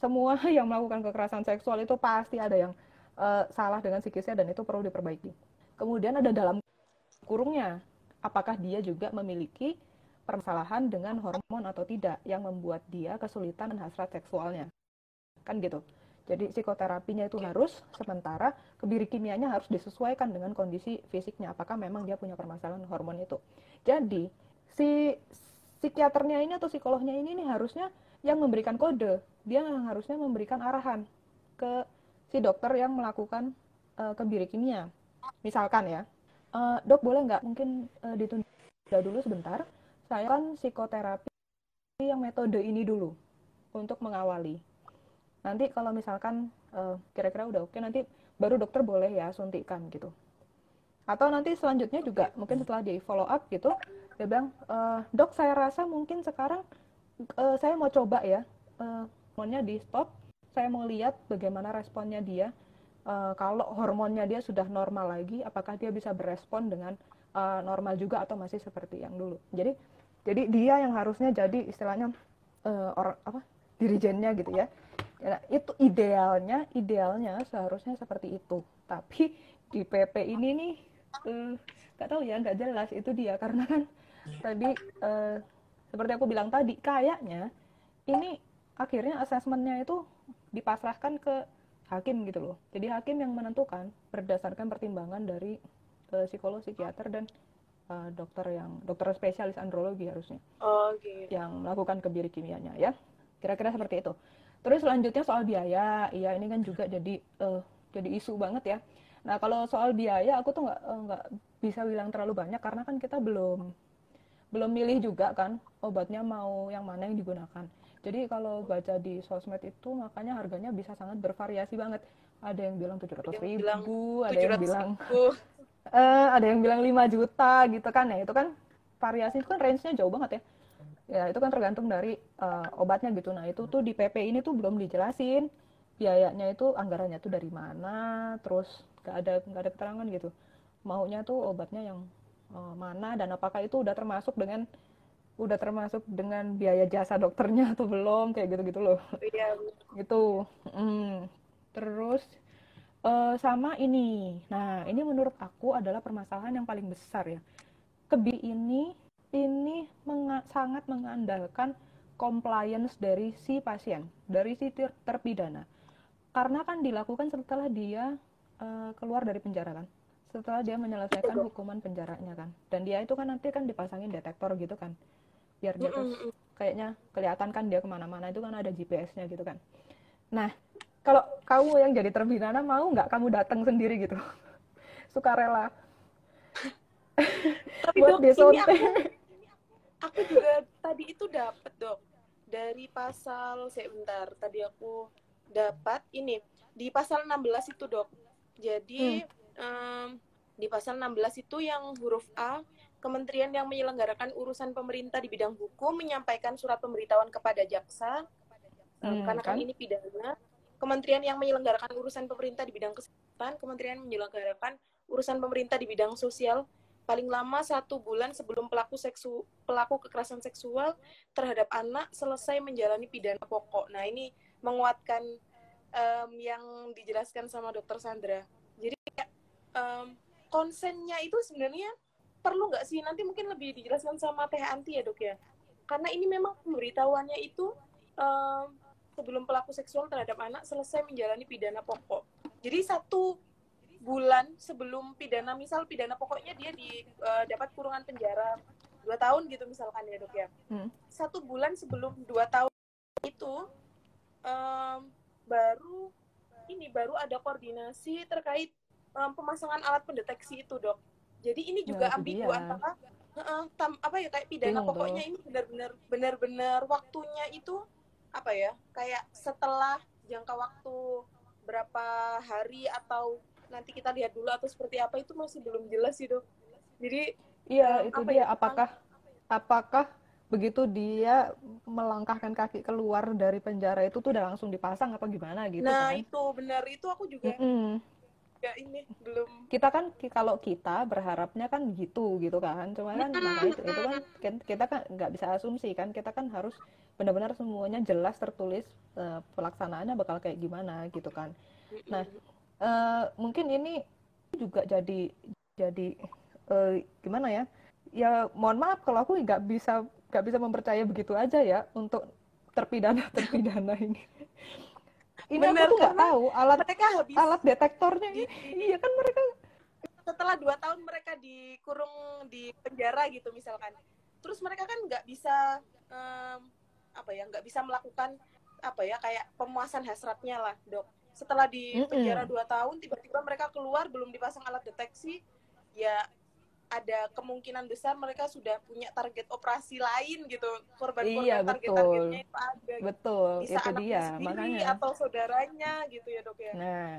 Semua yang melakukan kekerasan seksual itu pasti ada yang eh, salah dengan psikisnya dan itu perlu diperbaiki. Kemudian ada dalam kurungnya, apakah dia juga memiliki permasalahan dengan hormon atau tidak yang membuat dia kesulitan dan hasrat seksualnya. Kan gitu. Jadi psikoterapinya itu harus, sementara kebiri kimianya harus disesuaikan dengan kondisi fisiknya. Apakah memang dia punya permasalahan hormon itu. Jadi si psikiaternya ini atau psikolognya ini nih harusnya yang memberikan kode. Dia yang harusnya memberikan arahan ke si dokter yang melakukan eh, kebiri kimia. Misalkan ya, "Eh, dok boleh nggak mungkin eh, ditunda dulu sebentar. Saya kan psikoterapi yang metode ini dulu untuk mengawali. Nanti kalau misalkan eh, kira-kira udah oke, nanti baru dokter boleh ya suntikan gitu. Atau nanti selanjutnya juga mungkin setelah di follow up gitu, dia bilang, "Eh, dok saya rasa mungkin sekarang eh, saya mau coba ya, eh, hormonnya di stop. Saya mau lihat bagaimana responnya dia. Eh, kalau hormonnya dia sudah normal lagi, apakah dia bisa berespon dengan eh, normal juga atau masih seperti yang dulu. Jadi, jadi dia yang harusnya jadi istilahnya eh, orang apa dirijennya gitu ya. Nah, itu idealnya, idealnya seharusnya seperti itu. Tapi di PP ini nih uh, nggak tahu ya nggak jelas itu dia karena kan tadi uh, seperti aku bilang tadi kayaknya ini akhirnya asesmennya itu dipasrahkan ke hakim gitu loh jadi hakim yang menentukan berdasarkan pertimbangan dari uh, psikolog psikiater dan uh, dokter yang dokter spesialis andrologi harusnya. Oh, okay. yang melakukan kebiri kimianya ya. Kira-kira seperti itu. Terus selanjutnya soal biaya. Iya ini kan juga jadi uh, jadi isu banget ya. Nah kalau soal biaya aku tuh nggak nggak bisa bilang terlalu banyak karena kan kita belum belum milih juga kan obatnya mau yang mana yang digunakan. Jadi kalau baca di sosmed itu makanya harganya bisa sangat bervariasi banget. Ada yang bilang tujuh ratus ribu ada yang bilang uh, ada yang bilang 5 juta gitu kan. Ya itu kan variasi itu kan range-nya jauh banget ya. Ya itu kan tergantung dari uh, obatnya gitu. Nah itu tuh di PP ini tuh belum dijelasin biayanya itu anggarannya tuh dari mana terus nggak ada nggak ada keterangan gitu. Maunya tuh obatnya yang uh, mana dan apakah itu udah termasuk dengan udah termasuk dengan biaya jasa dokternya atau belum kayak gitu gitu loh. Iya gitu. Mm. terus uh, sama ini. Nah ini menurut aku adalah permasalahan yang paling besar ya. Kebi ini ini menga sangat mengandalkan compliance dari si pasien dari si ter terpidana. Karena kan dilakukan setelah dia uh, keluar dari penjara kan. Setelah dia menyelesaikan hukuman penjaranya kan. Dan dia itu kan nanti kan dipasangin detektor gitu kan. Biar dia terus kayaknya kelihatan kan dia ke mana-mana. Itu kan ada GPS-nya gitu kan. Nah kalau kamu yang jadi terpidana mau nggak kamu datang sendiri gitu? Sukarela tapi buat dok, ini aku, aku juga tadi itu dapat dok. Dari pasal sebentar tadi aku dapat ini. Di pasal 16 itu dok. Jadi hmm. um, di pasal 16 itu yang huruf A, kementerian yang menyelenggarakan urusan pemerintah di bidang hukum menyampaikan surat pemberitahuan kepada jaksa, hmm, karena kan, kan? ini pidana. Kementerian yang menyelenggarakan urusan pemerintah di bidang kesehatan, kementerian menyelenggarakan urusan pemerintah di bidang sosial paling lama satu bulan sebelum pelaku seksu pelaku kekerasan seksual terhadap anak selesai menjalani pidana pokok. Nah ini menguatkan um, yang dijelaskan sama Dokter Sandra. Jadi um, konsennya itu sebenarnya perlu nggak sih nanti mungkin lebih dijelaskan sama Teh Anti ya dok ya karena ini memang pemberitahuannya itu um, sebelum pelaku seksual terhadap anak selesai menjalani pidana pokok jadi satu bulan sebelum pidana misal pidana pokoknya dia di uh, dapat kurungan penjara dua tahun gitu misalkan ya dok ya hmm. satu bulan sebelum dua tahun itu um, baru ini baru ada koordinasi terkait um, pemasangan alat pendeteksi itu dok jadi ini juga ya, ambigu antara uh, tam, apa ya kayak pidana Bingung pokoknya dong. ini benar-benar benar-benar waktunya itu apa ya kayak setelah jangka waktu berapa hari atau nanti kita lihat dulu atau seperti apa itu masih belum jelas sih dok. Jadi iya um, itu dia. ya, apakah apakah begitu dia melangkahkan kaki keluar dari penjara itu tuh udah langsung dipasang apa gimana gitu nah kan? itu benar. Itu aku juga mm -hmm juga ini belum kita kan kalau kita berharapnya kan gitu gitu kan. Cuma kan itu, itu kan kita kan nggak bisa asumsi kan. Kita kan harus benar-benar semuanya jelas tertulis uh, pelaksanaannya bakal kayak gimana gitu kan. Nah uh, mungkin ini juga jadi jadi uh, gimana ya? Ya mohon maaf kalau aku nggak bisa nggak bisa mempercaya begitu aja ya untuk terpidana terpidana ini. Ini Bener, aku tuh nggak tahu alat mereka habis alat detektornya di, iya kan mereka setelah dua tahun mereka dikurung di penjara gitu misalkan. Terus mereka kan nggak bisa um, apa ya nggak bisa melakukan apa ya kayak pemuasan hasratnya lah dok. Setelah di penjara dua tahun tiba-tiba mereka keluar belum dipasang alat deteksi ya ada kemungkinan besar mereka sudah punya target operasi lain gitu. Korban-korban iya, target-targetnya itu ada gitu. betul bisa itu dia. makanya. atau saudaranya gitu ya dok ya. Nah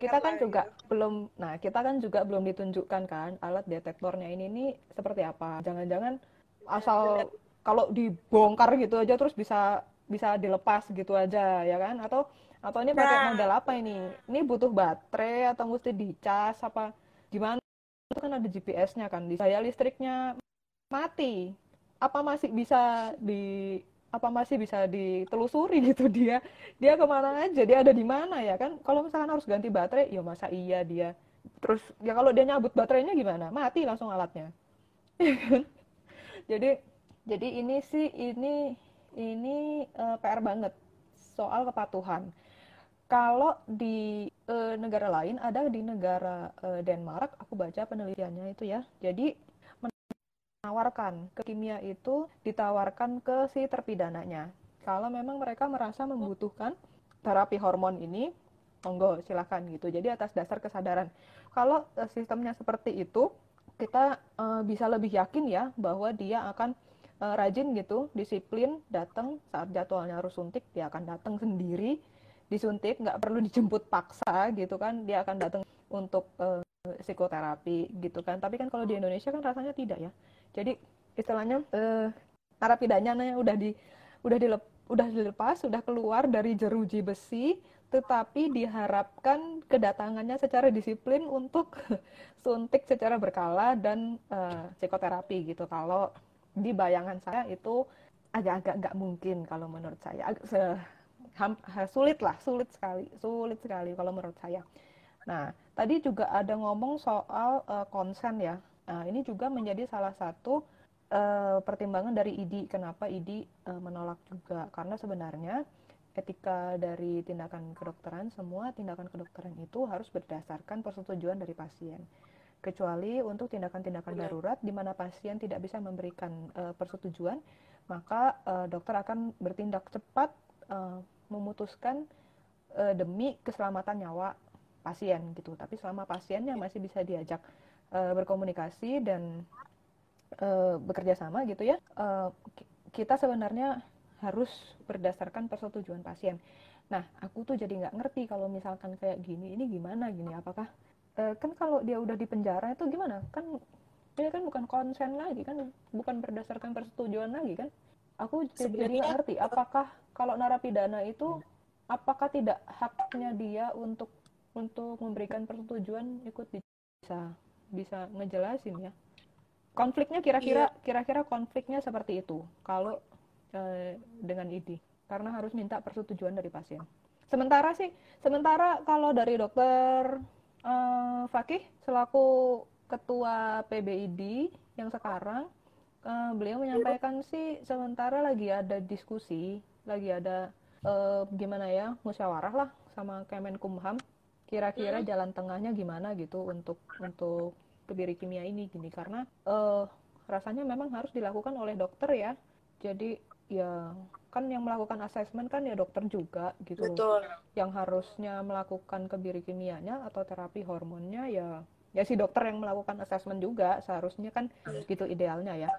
kita kan juga gitu. belum nah kita kan juga belum ditunjukkan kan alat detektornya ini nih seperti apa. Jangan-jangan asal kalau dibongkar gitu aja terus bisa bisa dilepas gitu aja ya kan? Atau atau ini pakai nah. model apa ini? Ini butuh baterai atau mesti dicas apa gimana? Itu kan ada GPS-nya kan di daya listriknya mati. Apa masih bisa di apa masih bisa ditelusuri gitu dia? Dia ke mana aja? Dia ada di mana ya kan? Kalau misalkan harus ganti baterai ya masa iya dia? Terus ya kalau dia nyabut baterainya gimana? Mati langsung alatnya. Jadi jadi ini sih ini ini uh, PR banget soal kepatuhan. Kalau di uh, negara lain ada di negara uh, Denmark aku baca penelitiannya itu ya. Jadi menawarkan ke kimia itu ditawarkan ke si terpidananya. Kalau memang mereka merasa membutuhkan terapi hormon ini monggo silahkan gitu. Jadi atas dasar kesadaran. Kalau uh, sistemnya seperti itu kita uh, bisa lebih yakin ya bahwa dia akan uh, rajin gitu disiplin datang saat jadwalnya harus suntik dia akan datang sendiri. Disuntik nggak perlu dijemput paksa gitu kan. Dia akan datang untuk uh, psikoterapi gitu kan. Tapi kan kalau di Indonesia kan rasanya tidak ya. Jadi istilahnya uh, narapidanya udah di udah dilep, udah dilepas sudah keluar dari jeruji besi. Tetapi diharapkan kedatangannya secara disiplin untuk suntik secara berkala dan uh, psikoterapi gitu. Kalau di bayangan saya itu agak-agak nggak mungkin kalau menurut saya sulit lah sulit sekali sulit sekali kalau menurut saya. Nah tadi juga ada ngomong soal uh, konsen ya. Nah, ini juga menjadi salah satu uh, pertimbangan dari ID kenapa ID uh, menolak juga karena sebenarnya etika dari tindakan kedokteran, semua tindakan kedokteran itu harus berdasarkan persetujuan dari pasien. Kecuali untuk tindakan-tindakan darurat di mana pasien tidak bisa memberikan uh, persetujuan, maka uh, dokter akan bertindak cepat uh, memutuskan uh, demi keselamatan nyawa pasien gitu. Tapi selama pasiennya masih bisa diajak uh, berkomunikasi dan uh, bekerja sama gitu ya, uh, kita sebenarnya harus berdasarkan persetujuan pasien. Nah, aku tuh jadi nggak ngerti kalau misalkan kayak gini, ini gimana gini? Apakah e, kan kalau dia udah di penjara itu gimana? Kan ini kan bukan konsen lagi kan, bukan berdasarkan persetujuan lagi kan? Aku jadi nggak ngerti. Apakah kalau narapidana itu apakah tidak haknya dia untuk untuk memberikan persetujuan ikut bisa bisa ngejelasin ya? Konfliknya kira-kira iya. kira-kira konfliknya seperti itu. Kalau Eh, dengan ID karena harus minta persetujuan dari pasien. Sementara sih, sementara kalau dari dokter uh, Fakih selaku ketua PBID yang sekarang uh, beliau menyampaikan sih sementara lagi ada diskusi, lagi ada uh, gimana ya musyawarah lah sama Kemenkumham. Kira-kira hmm. jalan tengahnya gimana gitu untuk untuk kebiri kimia ini gini. Karena uh, rasanya memang harus dilakukan oleh dokter ya. Jadi ya kan yang melakukan asesmen kan ya dokter juga gitu Betul. Yang harusnya melakukan kebiri kimianya atau terapi hormonnya ya ya si dokter yang melakukan asesmen juga seharusnya kan hmm. gitu idealnya ya.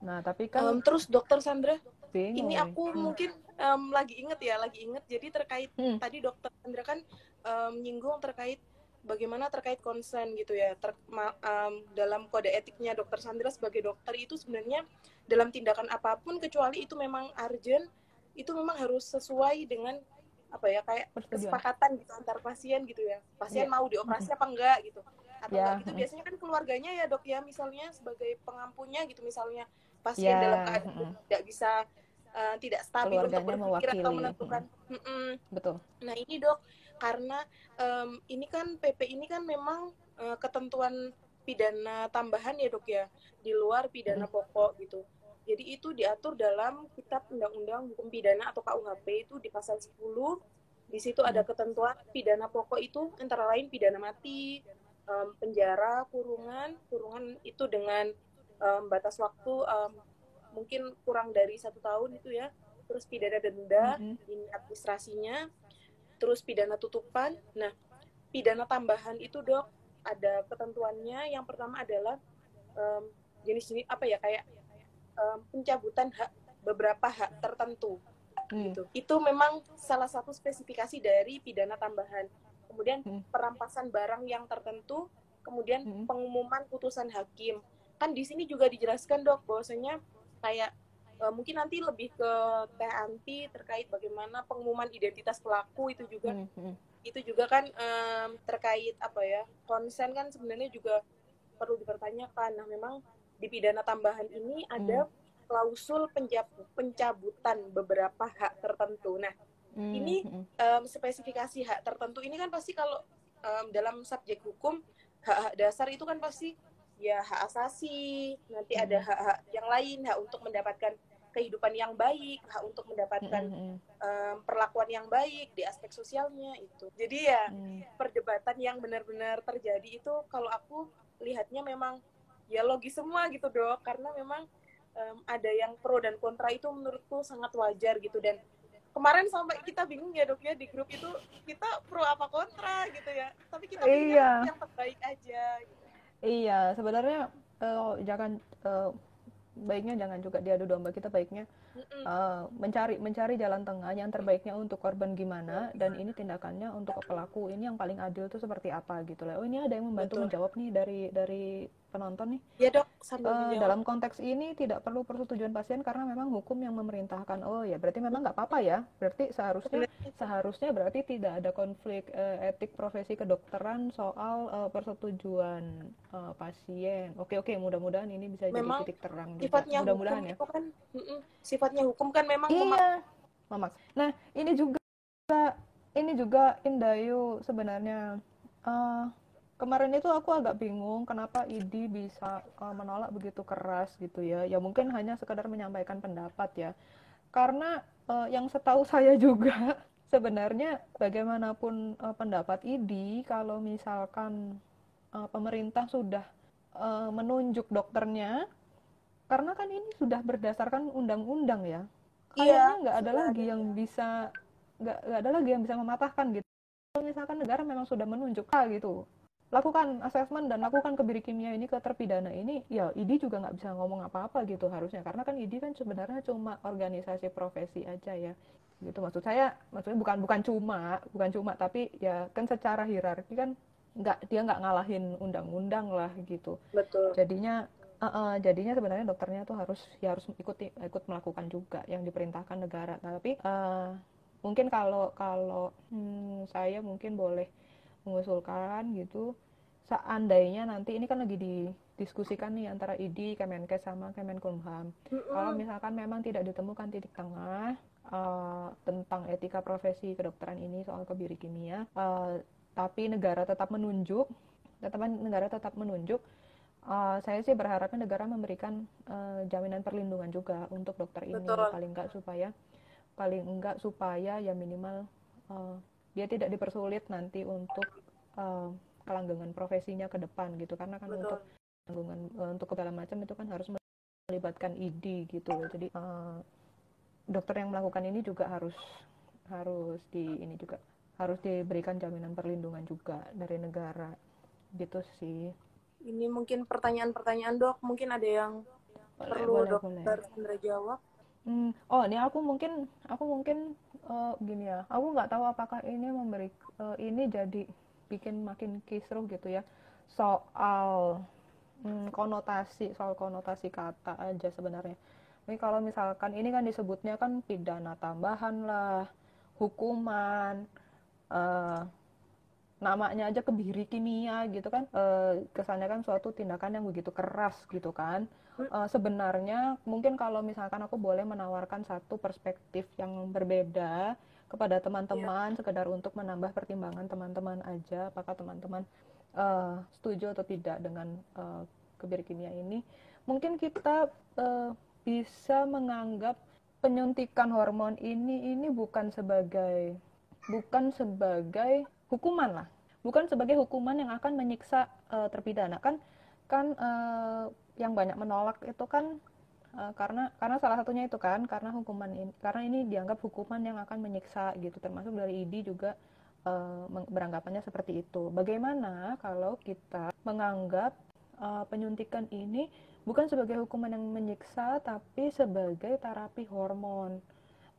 Nah tapi kan um, terus dokter Sandra, bingung. ini aku hmm. mungkin um, lagi inget ya, lagi inget. Jadi terkait hmm. tadi dokter Sandra kan um, nyinggung terkait bagaimana terkait konsen gitu ya ter, ma, um, dalam kode etiknya dokter Sandra sebagai dokter itu sebenarnya dalam tindakan apa pun kecuali itu memang urgent itu memang harus sesuai dengan apa ya kayak kesepakatan gitu antar pasien gitu ya pasien yeah. mau dioperasi apa enggak gitu atau yeah. enggak gitu biasanya kan keluarganya ya dok ya misalnya sebagai pengampunya gitu misalnya pasien yeah. dalam keadaan tidak bisa uh, tidak stabil untuk berpikir atau menentukan mm -mm. betul nah ini dok karena um, ini kan PP ini kan memang uh, ketentuan pidana tambahan ya dok ya di luar pidana hmm. pokok gitu. Jadi itu diatur dalam Kitab Undang-Undang Hukum Pidana atau KUHP itu di pasal 10. Di situ ada hmm. ketentuan pidana pokok itu antara lain pidana mati, um, penjara, kurungan, kurungan itu dengan um, batas waktu um, mungkin kurang dari satu tahun itu ya. Terus pidana denda, mm -hmm. ini administrasinya, terus pidana tutupan. Nah, pidana tambahan itu dok ada ketentuannya. Yang pertama adalah um, jenis-jenis apa ya kayak um, pencabutan hak beberapa hak tertentu. Hmm. Gitu. Itu memang salah satu spesifikasi dari pidana tambahan. Kemudian hmm. perampasan barang yang tertentu, kemudian hmm. pengumuman putusan hakim. Kan di sini juga dijelaskan dok bahwasanya kayak uh, mungkin nanti lebih ke teh anti terkait bagaimana pengumuman identitas pelaku itu juga hmm, hmm. itu juga kan um, terkait apa ya konsen kan sebenarnya juga perlu dipertanyakan nah memang di pidana tambahan ini ada hmm. klausul pencabutan beberapa hak tertentu nah hmm. ini um, spesifikasi hak tertentu ini kan pasti kalau um, dalam subjek hukum hak-hak dasar itu kan pasti ya hak asasi nanti ada Hmm. hak-hak yang lain hak untuk mendapatkan kehidupan yang baik hak untuk mendapatkan Mm-mm. um, perlakuan yang baik di aspek sosialnya itu jadi ya Mm. perdebatan yang benar-benar terjadi itu kalau aku lihatnya memang ya logis semua gitu dok karena memang em, ada yang pro dan kontra itu menurutku sangat wajar gitu dan kemarin sampai kita bingung ya dok ya di grup itu kita pro apa kontra gitu ya tapi kita pilih Iya. yang terbaik aja gitu. Iya, sebenarnya eh, jangan eh, baiknya jangan juga diadu domba kita baiknya eh, mencari mencari jalan tengah yang terbaiknya untuk korban gimana dan ini tindakannya untuk pelaku ini yang paling adil tuh seperti apa gitu lah. Oh ini ada yang membantu Betul. menjawab nih dari dari penonton nih. ya dok sambil menjawab dalam konteks ini tidak perlu persetujuan pasien karena memang hukum yang memerintahkan. Oh ya berarti memang nggak apa-apa ya. Berarti seharusnya seharusnya berarti tidak ada konflik eh, etik profesi kedokteran soal eh, persetujuan eh, pasien. Oke oke mudah-mudahan ini bisa jadi Memang titik terang juga. Mudah-mudahan ya. kan sifatnya hukum kan memang memak- Iya, Mamak. Nah ini juga ini juga Indayu sebenarnya eh, kemarin itu aku agak bingung kenapa ID bisa eh, menolak begitu keras gitu ya. Ya mungkin hanya sekedar menyampaikan pendapat ya. Karena eh, yang setahu saya juga sebenarnya bagaimanapun eh, pendapat ID kalau misalkan eh, pemerintah sudah eh, menunjuk dokternya karena kan ini sudah berdasarkan undang-undang ya. Kayaknya nggak ada lagi yang ya. bisa nggak nggak ada lagi yang bisa mematahkan gitu. Kalau misalkan negara memang sudah menunjuk ah gitu, lakukan asesmen dan lakukan kebiri kimia ini ke terpidana ini, ya ID juga nggak bisa ngomong apa-apa gitu harusnya. Karena kan ID kan sebenarnya cuma organisasi profesi aja ya. Gitu maksud saya maksudnya bukan bukan cuma bukan cuma tapi ya kan secara hierarki kan nggak dia nggak ngalahin undang-undang lah gitu. Betul. Jadinya eh, eh, jadinya sebenarnya dokternya tuh harus ya harus ikut ikut melakukan juga yang diperintahkan negara. Tapi eh, mungkin kalau kalau hmm, saya mungkin boleh mengusulkan gitu seandainya nanti ini kan lagi didiskusikan nih antara ID, Kemenkes sama Kemenkumham kalau Mm-mm. misalkan memang tidak ditemukan titik tengah eh, tentang etika profesi kedokteran ini soal kebiri kimia, eh, tapi negara tetap menunjuk, tetap negara tetap menunjuk, eh, saya sih berharapnya negara memberikan eh, jaminan perlindungan juga untuk dokter ini Betul. paling enggak supaya paling enggak supaya ya minimal eh, dia tidak dipersulit nanti untuk eh, kelanggengan profesinya ke depan gitu karena kan betul untuk tanggungan eh, untuk segala macam itu kan harus melibatkan ID gitu. Jadi eh, dokter yang melakukan ini juga harus harus di ini juga harus diberikan jaminan perlindungan juga dari negara gitu sih. ini mungkin pertanyaan-pertanyaan dok mungkin ada yang Boleh, perlu boleh, dokter boleh. Sandra jawab Hmm, oh ini aku mungkin aku mungkin eh, gini ya. Aku nggak tahu apakah ini memberi eh, ini jadi bikin makin kisruh gitu ya soal hmm, konotasi soal konotasi kata aja sebenarnya. Ini kalau misalkan ini kan disebutnya kan pidana tambahan lah, hukuman, eh, namanya aja kebiri kimia gitu kan, eh, kesannya kan suatu tindakan yang begitu keras gitu kan. Eh, sebenarnya mungkin kalau misalkan aku boleh menawarkan satu perspektif yang berbeda kepada teman-teman, sekedar untuk menambah pertimbangan teman-teman aja, apakah teman-teman eh, setuju atau tidak dengan eh, kebiri kimia ini? Mungkin kita eh, bisa menganggap penyuntikan hormon ini ini bukan sebagai bukan sebagai hukuman lah, bukan sebagai hukuman yang akan menyiksa eh, terpidana. Kan kan eh, yang banyak menolak itu kan eh, karena karena salah satunya itu kan karena hukuman ini karena ini dianggap hukuman yang akan menyiksa gitu termasuk dari ID juga meng- beranggapannya seperti itu. Bagaimana kalau kita menganggap eh, penyuntikan ini bukan sebagai hukuman yang menyiksa tapi sebagai terapi hormon.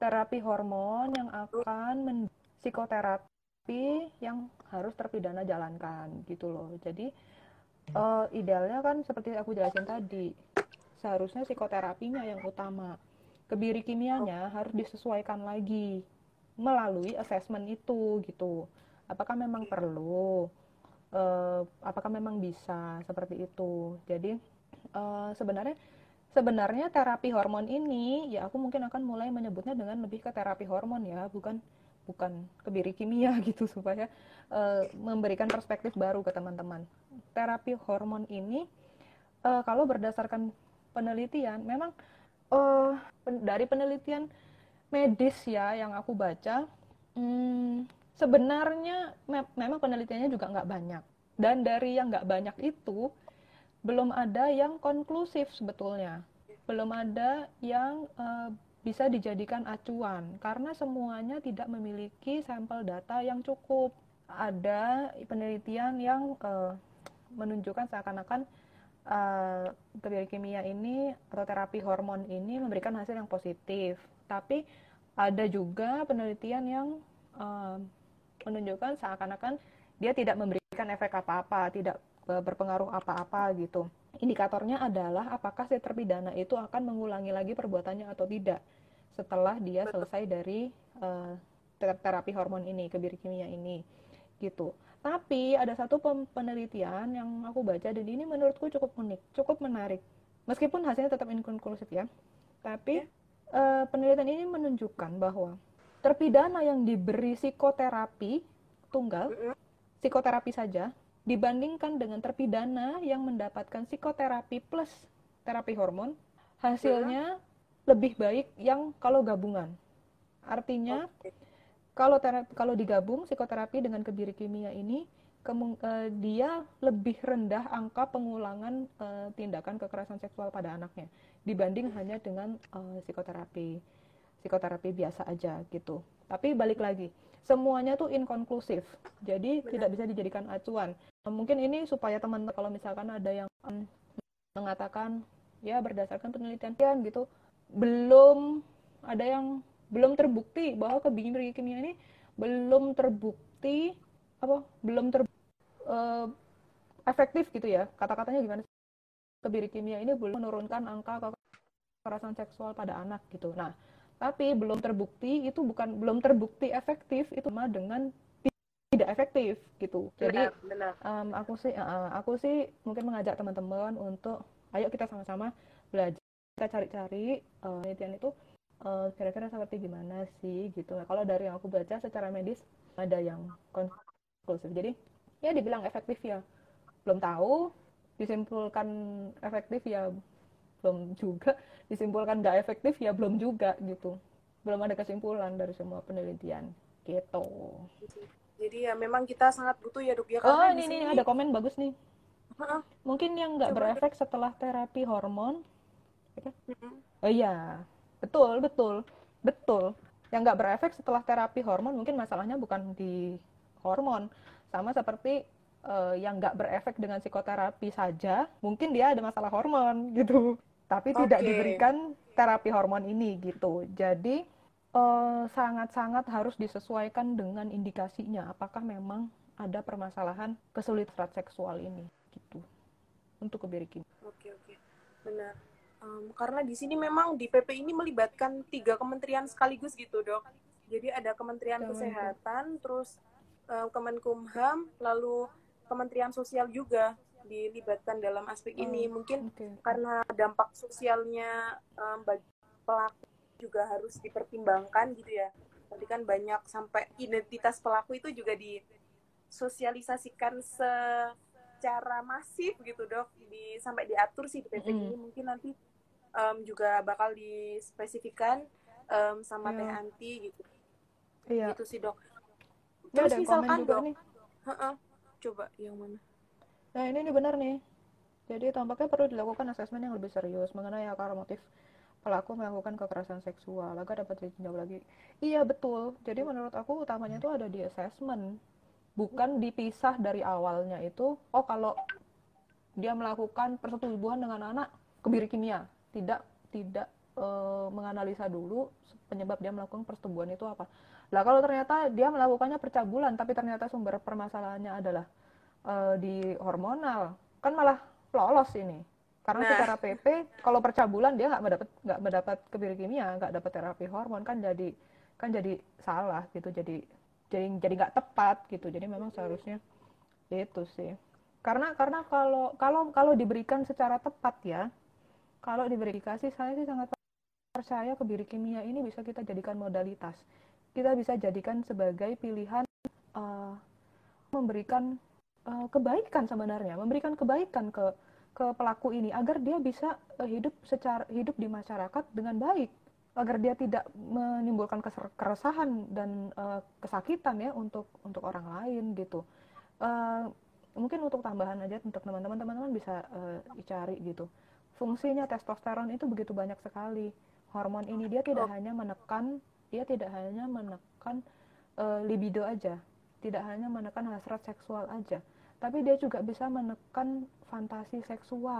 Terapi hormon yang akan men psikoterapi yang harus terpidana jalankan gitu loh. Jadi eh, idealnya kan seperti aku jelasin tadi, seharusnya psikoterapinya yang utama. Kebiri kimianya harus disesuaikan lagi melalui assessment itu gitu. Apakah memang perlu? Eh, apakah memang bisa seperti itu? Jadi eh, sebenarnya sebenarnya terapi hormon ini ya aku mungkin akan mulai menyebutnya dengan lebih ke terapi hormon ya, bukan bukan kebiri kimia gitu supaya uh, memberikan perspektif baru ke teman-teman. Terapi hormon ini uh, kalau berdasarkan penelitian memang uh, pen dari penelitian medis ya yang aku baca hmm, sebenarnya me memang penelitiannya juga nggak banyak dan dari yang nggak banyak itu belum ada yang konklusif sebetulnya belum ada yang uh, bisa dijadikan acuan karena semuanya tidak memiliki sampel data yang cukup. Ada penelitian yang uh, menunjukkan seakan-akan uh, kimia ini atau terapi hormon ini memberikan hasil yang positif. Tapi ada juga penelitian yang uh, menunjukkan seakan-akan dia tidak memberikan efek apa-apa, tidak berpengaruh apa-apa gitu. Indikatornya adalah apakah si terpidana itu akan mengulangi lagi perbuatannya atau tidak setelah dia selesai dari uh, terapi hormon ini, kebiri kimia ini, gitu. Tapi ada satu penelitian yang aku baca dan ini menurutku cukup unik, cukup menarik. Meskipun hasilnya tetap inkonklusif ya, tapi uh, penelitian ini menunjukkan bahwa terpidana yang diberi psikoterapi tunggal, psikoterapi saja, dibandingkan dengan terpidana yang mendapatkan psikoterapi plus terapi hormon, hasilnya lebih baik yang kalau gabungan. Artinya okay. kalau terapi, kalau digabung psikoterapi dengan kebiri kimia ini kemung, uh, dia lebih rendah angka pengulangan uh, tindakan kekerasan seksual pada anaknya dibanding hanya dengan uh, psikoterapi psikoterapi biasa aja gitu. Tapi balik lagi, semuanya tuh inkonklusif. Jadi Benar. tidak bisa dijadikan acuan mungkin ini supaya teman kalau misalkan ada yang mengatakan ya berdasarkan penelitian gitu. Belum ada yang belum terbukti bahwa kebiri kimia ini belum terbukti apa belum ter uh, efektif gitu ya. Kata-katanya gimana kebiri kimia ini belum menurunkan angka kekerasan seksual pada anak gitu. Nah tapi belum terbukti itu bukan belum terbukti efektif itu sama dengan tidak efektif gitu. Jadi benar, benar. Um, aku sih uh, aku sih mungkin mengajak teman-teman untuk ayo kita sama-sama belajar kita cari-cari uh, penelitian itu uh, kira-kira seperti gimana sih gitu. Nah, kalau dari yang aku baca secara medis ada yang konklusif. Jadi ya dibilang efektif ya belum tahu, disimpulkan efektif ya belum juga, disimpulkan nggak efektif ya belum juga gitu. Belum ada kesimpulan dari semua penelitian gitu. Jadi ya memang kita sangat butuh ya dok ya. Oh ini nih ada komen bagus nih. Ha-ha. Mungkin yang nggak berefek setelah terapi hormon. Mm-hmm. Oh iya, betul betul betul. Yang nggak berefek setelah terapi hormon mungkin masalahnya bukan di hormon, sama seperti uh, yang nggak berefek dengan psikoterapi saja, mungkin dia ada masalah hormon gitu. Tapi okay. tidak diberikan terapi hormon ini gitu. Jadi Eh, sangat-sangat uh, harus disesuaikan dengan indikasinya apakah memang ada permasalahan kesulitan seksual ini gitu untuk kebiri kimia. Oke oke benar um, karena di sini memang di PP ini melibatkan tiga kementerian sekaligus gitu dok. Jadi ada Kementerian Kesehatan, terus uh, Kemenkumham, lalu Kementerian Sosial juga dilibatkan dalam aspek oh, ini. Mungkin okay. karena dampak sosialnya um, bagi pelaku juga harus dipertimbangkan gitu ya. Tadi kan banyak sampai identitas pelaku itu juga disosialisasikan secara masif gitu dok. Di sampai diatur sih di PP mm. ini. Mungkin nanti um, juga bakal dispesifikan um, sama yeah. teh anti gitu. Iya. gitu sih dok. Terus ya, misalkan dok. nih. coba yang mana? Nah ini nih benar nih. Jadi tampaknya perlu dilakukan asesmen yang lebih serius mengenai akar motif pelaku melakukan kekerasan seksual agar dapat dijawab lagi. Iya betul. Jadi menurut aku utamanya itu ada di assessment. Bukan dipisah dari awalnya itu oh kalau dia melakukan persetubuhan dengan anak kebiri kimia. Tidak tidak e, menganalisa dulu penyebab dia melakukan persetubuhan itu apa. Lah kalau ternyata dia melakukannya percabulan tapi ternyata sumber permasalahannya adalah e, di hormonal kan malah lolos ini karena nah. secara PP kalau percabulan dia nggak mendapat nggak mendapat kebiri kimia nggak dapat terapi hormon kan jadi kan jadi salah gitu. Jadi jadi jadi nggak tepat gitu. Jadi memang seharusnya itu sih. Karena karena kalau kalau kalau diberikan secara tepat ya kalau diberi kasih saya sih sangat percaya kebiri kimia ini bisa kita jadikan modalitas. Kita bisa jadikan sebagai pilihan uh, memberikan uh, kebaikan sebenarnya, memberikan kebaikan ke ke pelaku ini agar dia bisa uh, hidup secara hidup di masyarakat dengan baik, agar dia tidak menimbulkan keresahan dan uh, kesakitan ya untuk untuk orang lain gitu. Uh, mungkin untuk tambahan aja untuk teman-teman teman-teman bisa uh, dicari gitu. Fungsinya testosteron itu begitu banyak sekali. Hormon ini dia tidak oh. hanya menekan dia tidak hanya menekan uh, libido aja, tidak hanya menekan hasrat seksual aja, tapi dia juga bisa menekan fantasi seksual.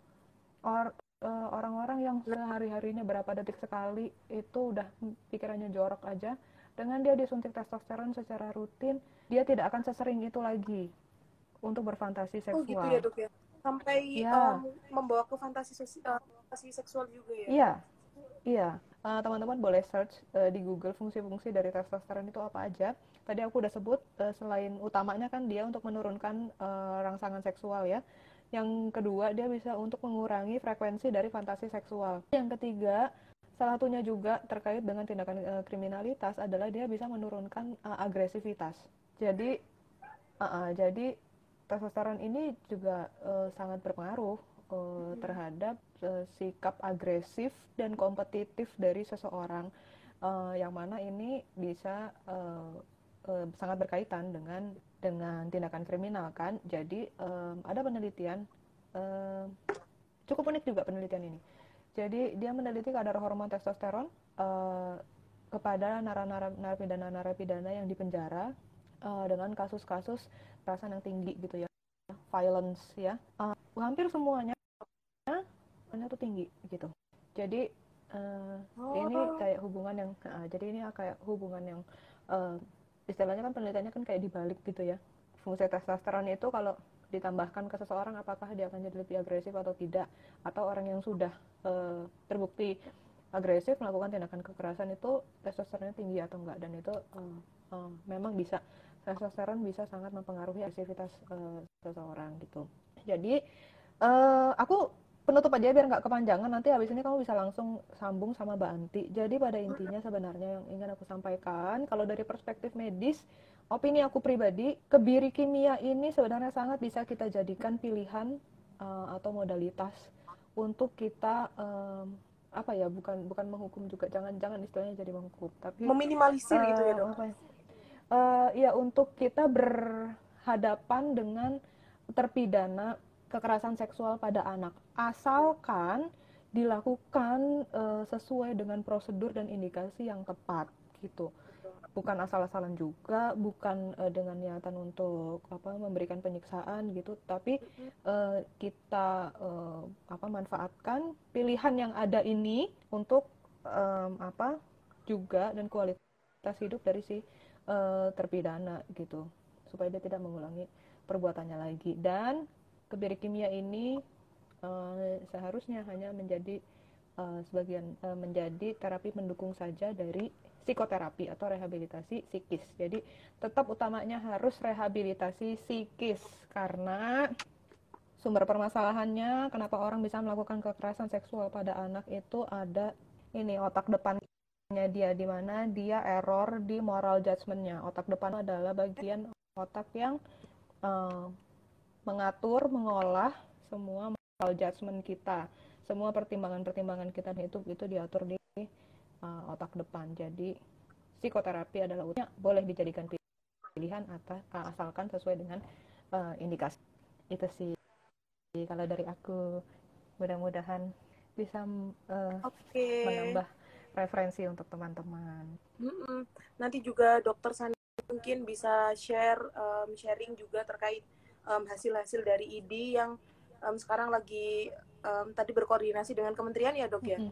Or, uh, orang-orang yang sehari-harinya berapa detik sekali itu udah pikirannya jorok aja, dengan dia disuntik testosteron secara rutin, dia tidak akan sesering itu lagi untuk berfantasi seksual. Oh gitu ya dok ya? Sampai ya. um, membawa ke fantasi, uh, fantasi seksual juga ya? Iya, iya. Uh, teman-teman boleh search uh, di Google fungsi-fungsi dari testosteron itu apa aja tadi aku udah sebut uh, selain utamanya kan dia untuk menurunkan uh, rangsangan seksual ya. Yang kedua dia bisa untuk mengurangi frekuensi dari fantasi seksual. Yang ketiga salah satunya juga terkait dengan tindakan uh, kriminalitas adalah dia bisa menurunkan uh, agresivitas. Jadi uh, uh, jadi testosteron ini juga uh, sangat berpengaruh uh, terhadap uh, sikap agresif dan kompetitif dari seseorang uh, yang mana ini bisa uh, sangat berkaitan dengan dengan tindakan kriminal kan. Jadi um, ada penelitian um, cukup unik juga penelitian ini. Jadi dia meneliti kadar hormon testosteron uh, kepada narapidana-narapidana yang dipenjara uh, dengan kasus-kasus perasaan yang tinggi gitu ya, violence ya. Uh, hampir semuanya hanya tuh tinggi gitu. Jadi uh, oh. ini kayak hubungan yang uh, jadi ini kayak hubungan yang uh, istilahnya kan penelitiannya kan kayak dibalik gitu ya. Fungsi testosteron itu kalau ditambahkan ke seseorang apakah dia akan jadi lebih agresif atau tidak? Atau orang yang sudah uh, terbukti agresif melakukan tindakan kekerasan itu testosteronnya tinggi atau enggak? Dan itu uh, uh, memang bisa testosteron bisa sangat mempengaruhi agresivitas uh, seseorang gitu. Jadi uh, aku penutup aja biar nggak kepanjangan. Nanti habis ini kamu bisa langsung sambung sama Mbak Anti. Jadi pada intinya sebenarnya yang ingin aku sampaikan kalau dari perspektif medis opini aku pribadi kebiri kimia ini sebenarnya sangat bisa kita jadikan pilihan uh, atau modalitas untuk kita um, apa ya bukan bukan menghukum juga. Jangan jangan istilahnya jadi menghukum tapi meminimalisir uh, gitu ya dok? apa? Uh, ya untuk kita berhadapan dengan terpidana kekerasan seksual pada anak asalkan dilakukan uh, sesuai dengan prosedur dan indikasi yang tepat gitu. Bukan asal-asalan juga bukan uh, dengan niatan untuk apa memberikan penyiksaan gitu. Tapi uh, kita uh, apa manfaatkan pilihan yang ada ini untuk um, apa juga dan kualitas hidup dari si uh, terpidana gitu. Supaya dia tidak mengulangi perbuatannya lagi. Dan kebiri kimia ini uh, seharusnya hanya menjadi uh, sebagian uh, menjadi terapi mendukung saja dari psikoterapi atau rehabilitasi psikis. Jadi tetap utamanya harus rehabilitasi psikis karena sumber permasalahannya kenapa orang bisa melakukan kekerasan seksual pada anak itu ada ini otak depannya dia di mana dia error di moral judgmentnya. Otak depan adalah bagian otak yang uh, mengatur, mengolah semua moral judgment kita, semua pertimbangan-pertimbangan kita itu itu diatur di uh, otak depan. Jadi psikoterapi adalah boleh dijadikan pilihan atas uh, asalkan sesuai dengan uh, indikasi. Itu sih kalau dari aku mudah-mudahan bisa uh, okay. menambah referensi untuk teman-teman. Mm -mm. Nanti juga dokter Sandi mungkin bisa share um, sharing juga terkait hasil-hasil um, dari ID yang um, sekarang lagi um, tadi berkoordinasi dengan kementerian ya dok ya? Mm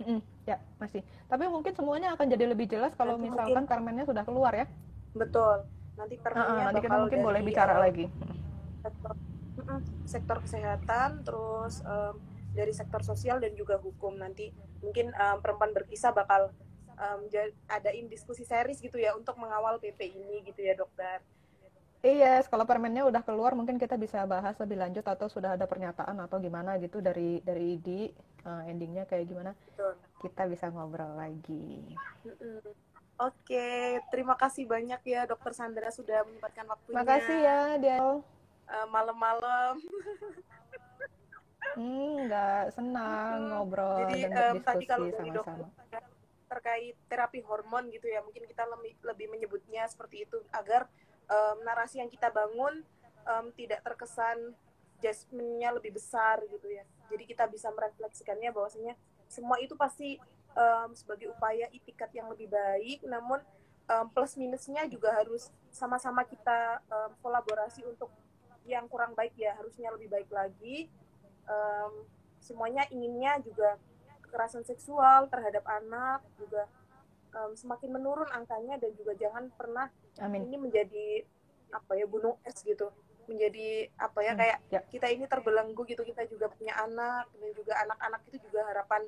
-hmm. Ya masih. Tapi mungkin semuanya akan jadi lebih jelas kalau nanti misalkan mungkin, permennya sudah keluar ya? Betul. Nanti permennya uh, uh, nanti kita mungkin boleh bicara uh, lagi. Sektor, sektor kesehatan, terus um, dari sektor sosial dan juga hukum nanti mungkin um, perempuan berkisah bakal um, adain diskusi series gitu ya untuk mengawal PP ini gitu ya dokter. Iya, yes, kalau permennya udah keluar mungkin kita bisa bahas lebih lanjut atau sudah ada pernyataan atau gimana gitu dari dari ID uh, endingnya kayak gimana. Betul. Kita bisa ngobrol lagi. Oke, terima kasih banyak ya Dokter Sandra sudah menyempatkan waktunya. Terima kasih ya, Del. Uh, malam-malam. hmm, nggak senang ngobrol Jadi, dan um, tadi kalau dari sama-sama. dokter terkait terapi hormon gitu ya, mungkin kita lebih, lebih menyebutnya seperti itu agar um, narasi yang kita bangun um, tidak terkesan jasminnya lebih besar gitu ya. Jadi kita bisa merefleksikannya bahwasanya semua itu pasti um, sebagai upaya itikat yang lebih baik, namun um, plus minusnya juga harus sama-sama kita um, kolaborasi untuk yang kurang baik ya harusnya lebih baik lagi. Um, semuanya inginnya juga kekerasan seksual terhadap anak juga um, semakin menurun angkanya dan juga jangan pernah Amin. ini menjadi apa ya gunung es gitu menjadi apa ya Hmm, kayak ya. kita ini terbelenggu gitu kita juga punya anak dan juga anak-anak itu juga harapan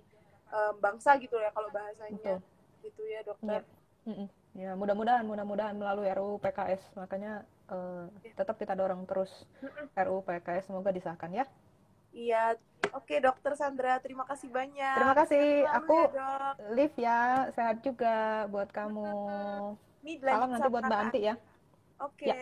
um, bangsa gitu ya kalau bahasanya Betul. gitu ya dokter Mm-mm. Ya, mudah-mudahan, mudah-mudahan melalui RUU PKS. Makanya eh, tetap kita dorong terus RUU PKS. Semoga disahkan ya. iya oke dokter Sandra terima kasih banyak Terima kasih. Aku ya, live ya. Sehat juga buat kamu. Ini Salam nanti buat Mbak Anti ya. oke Ya.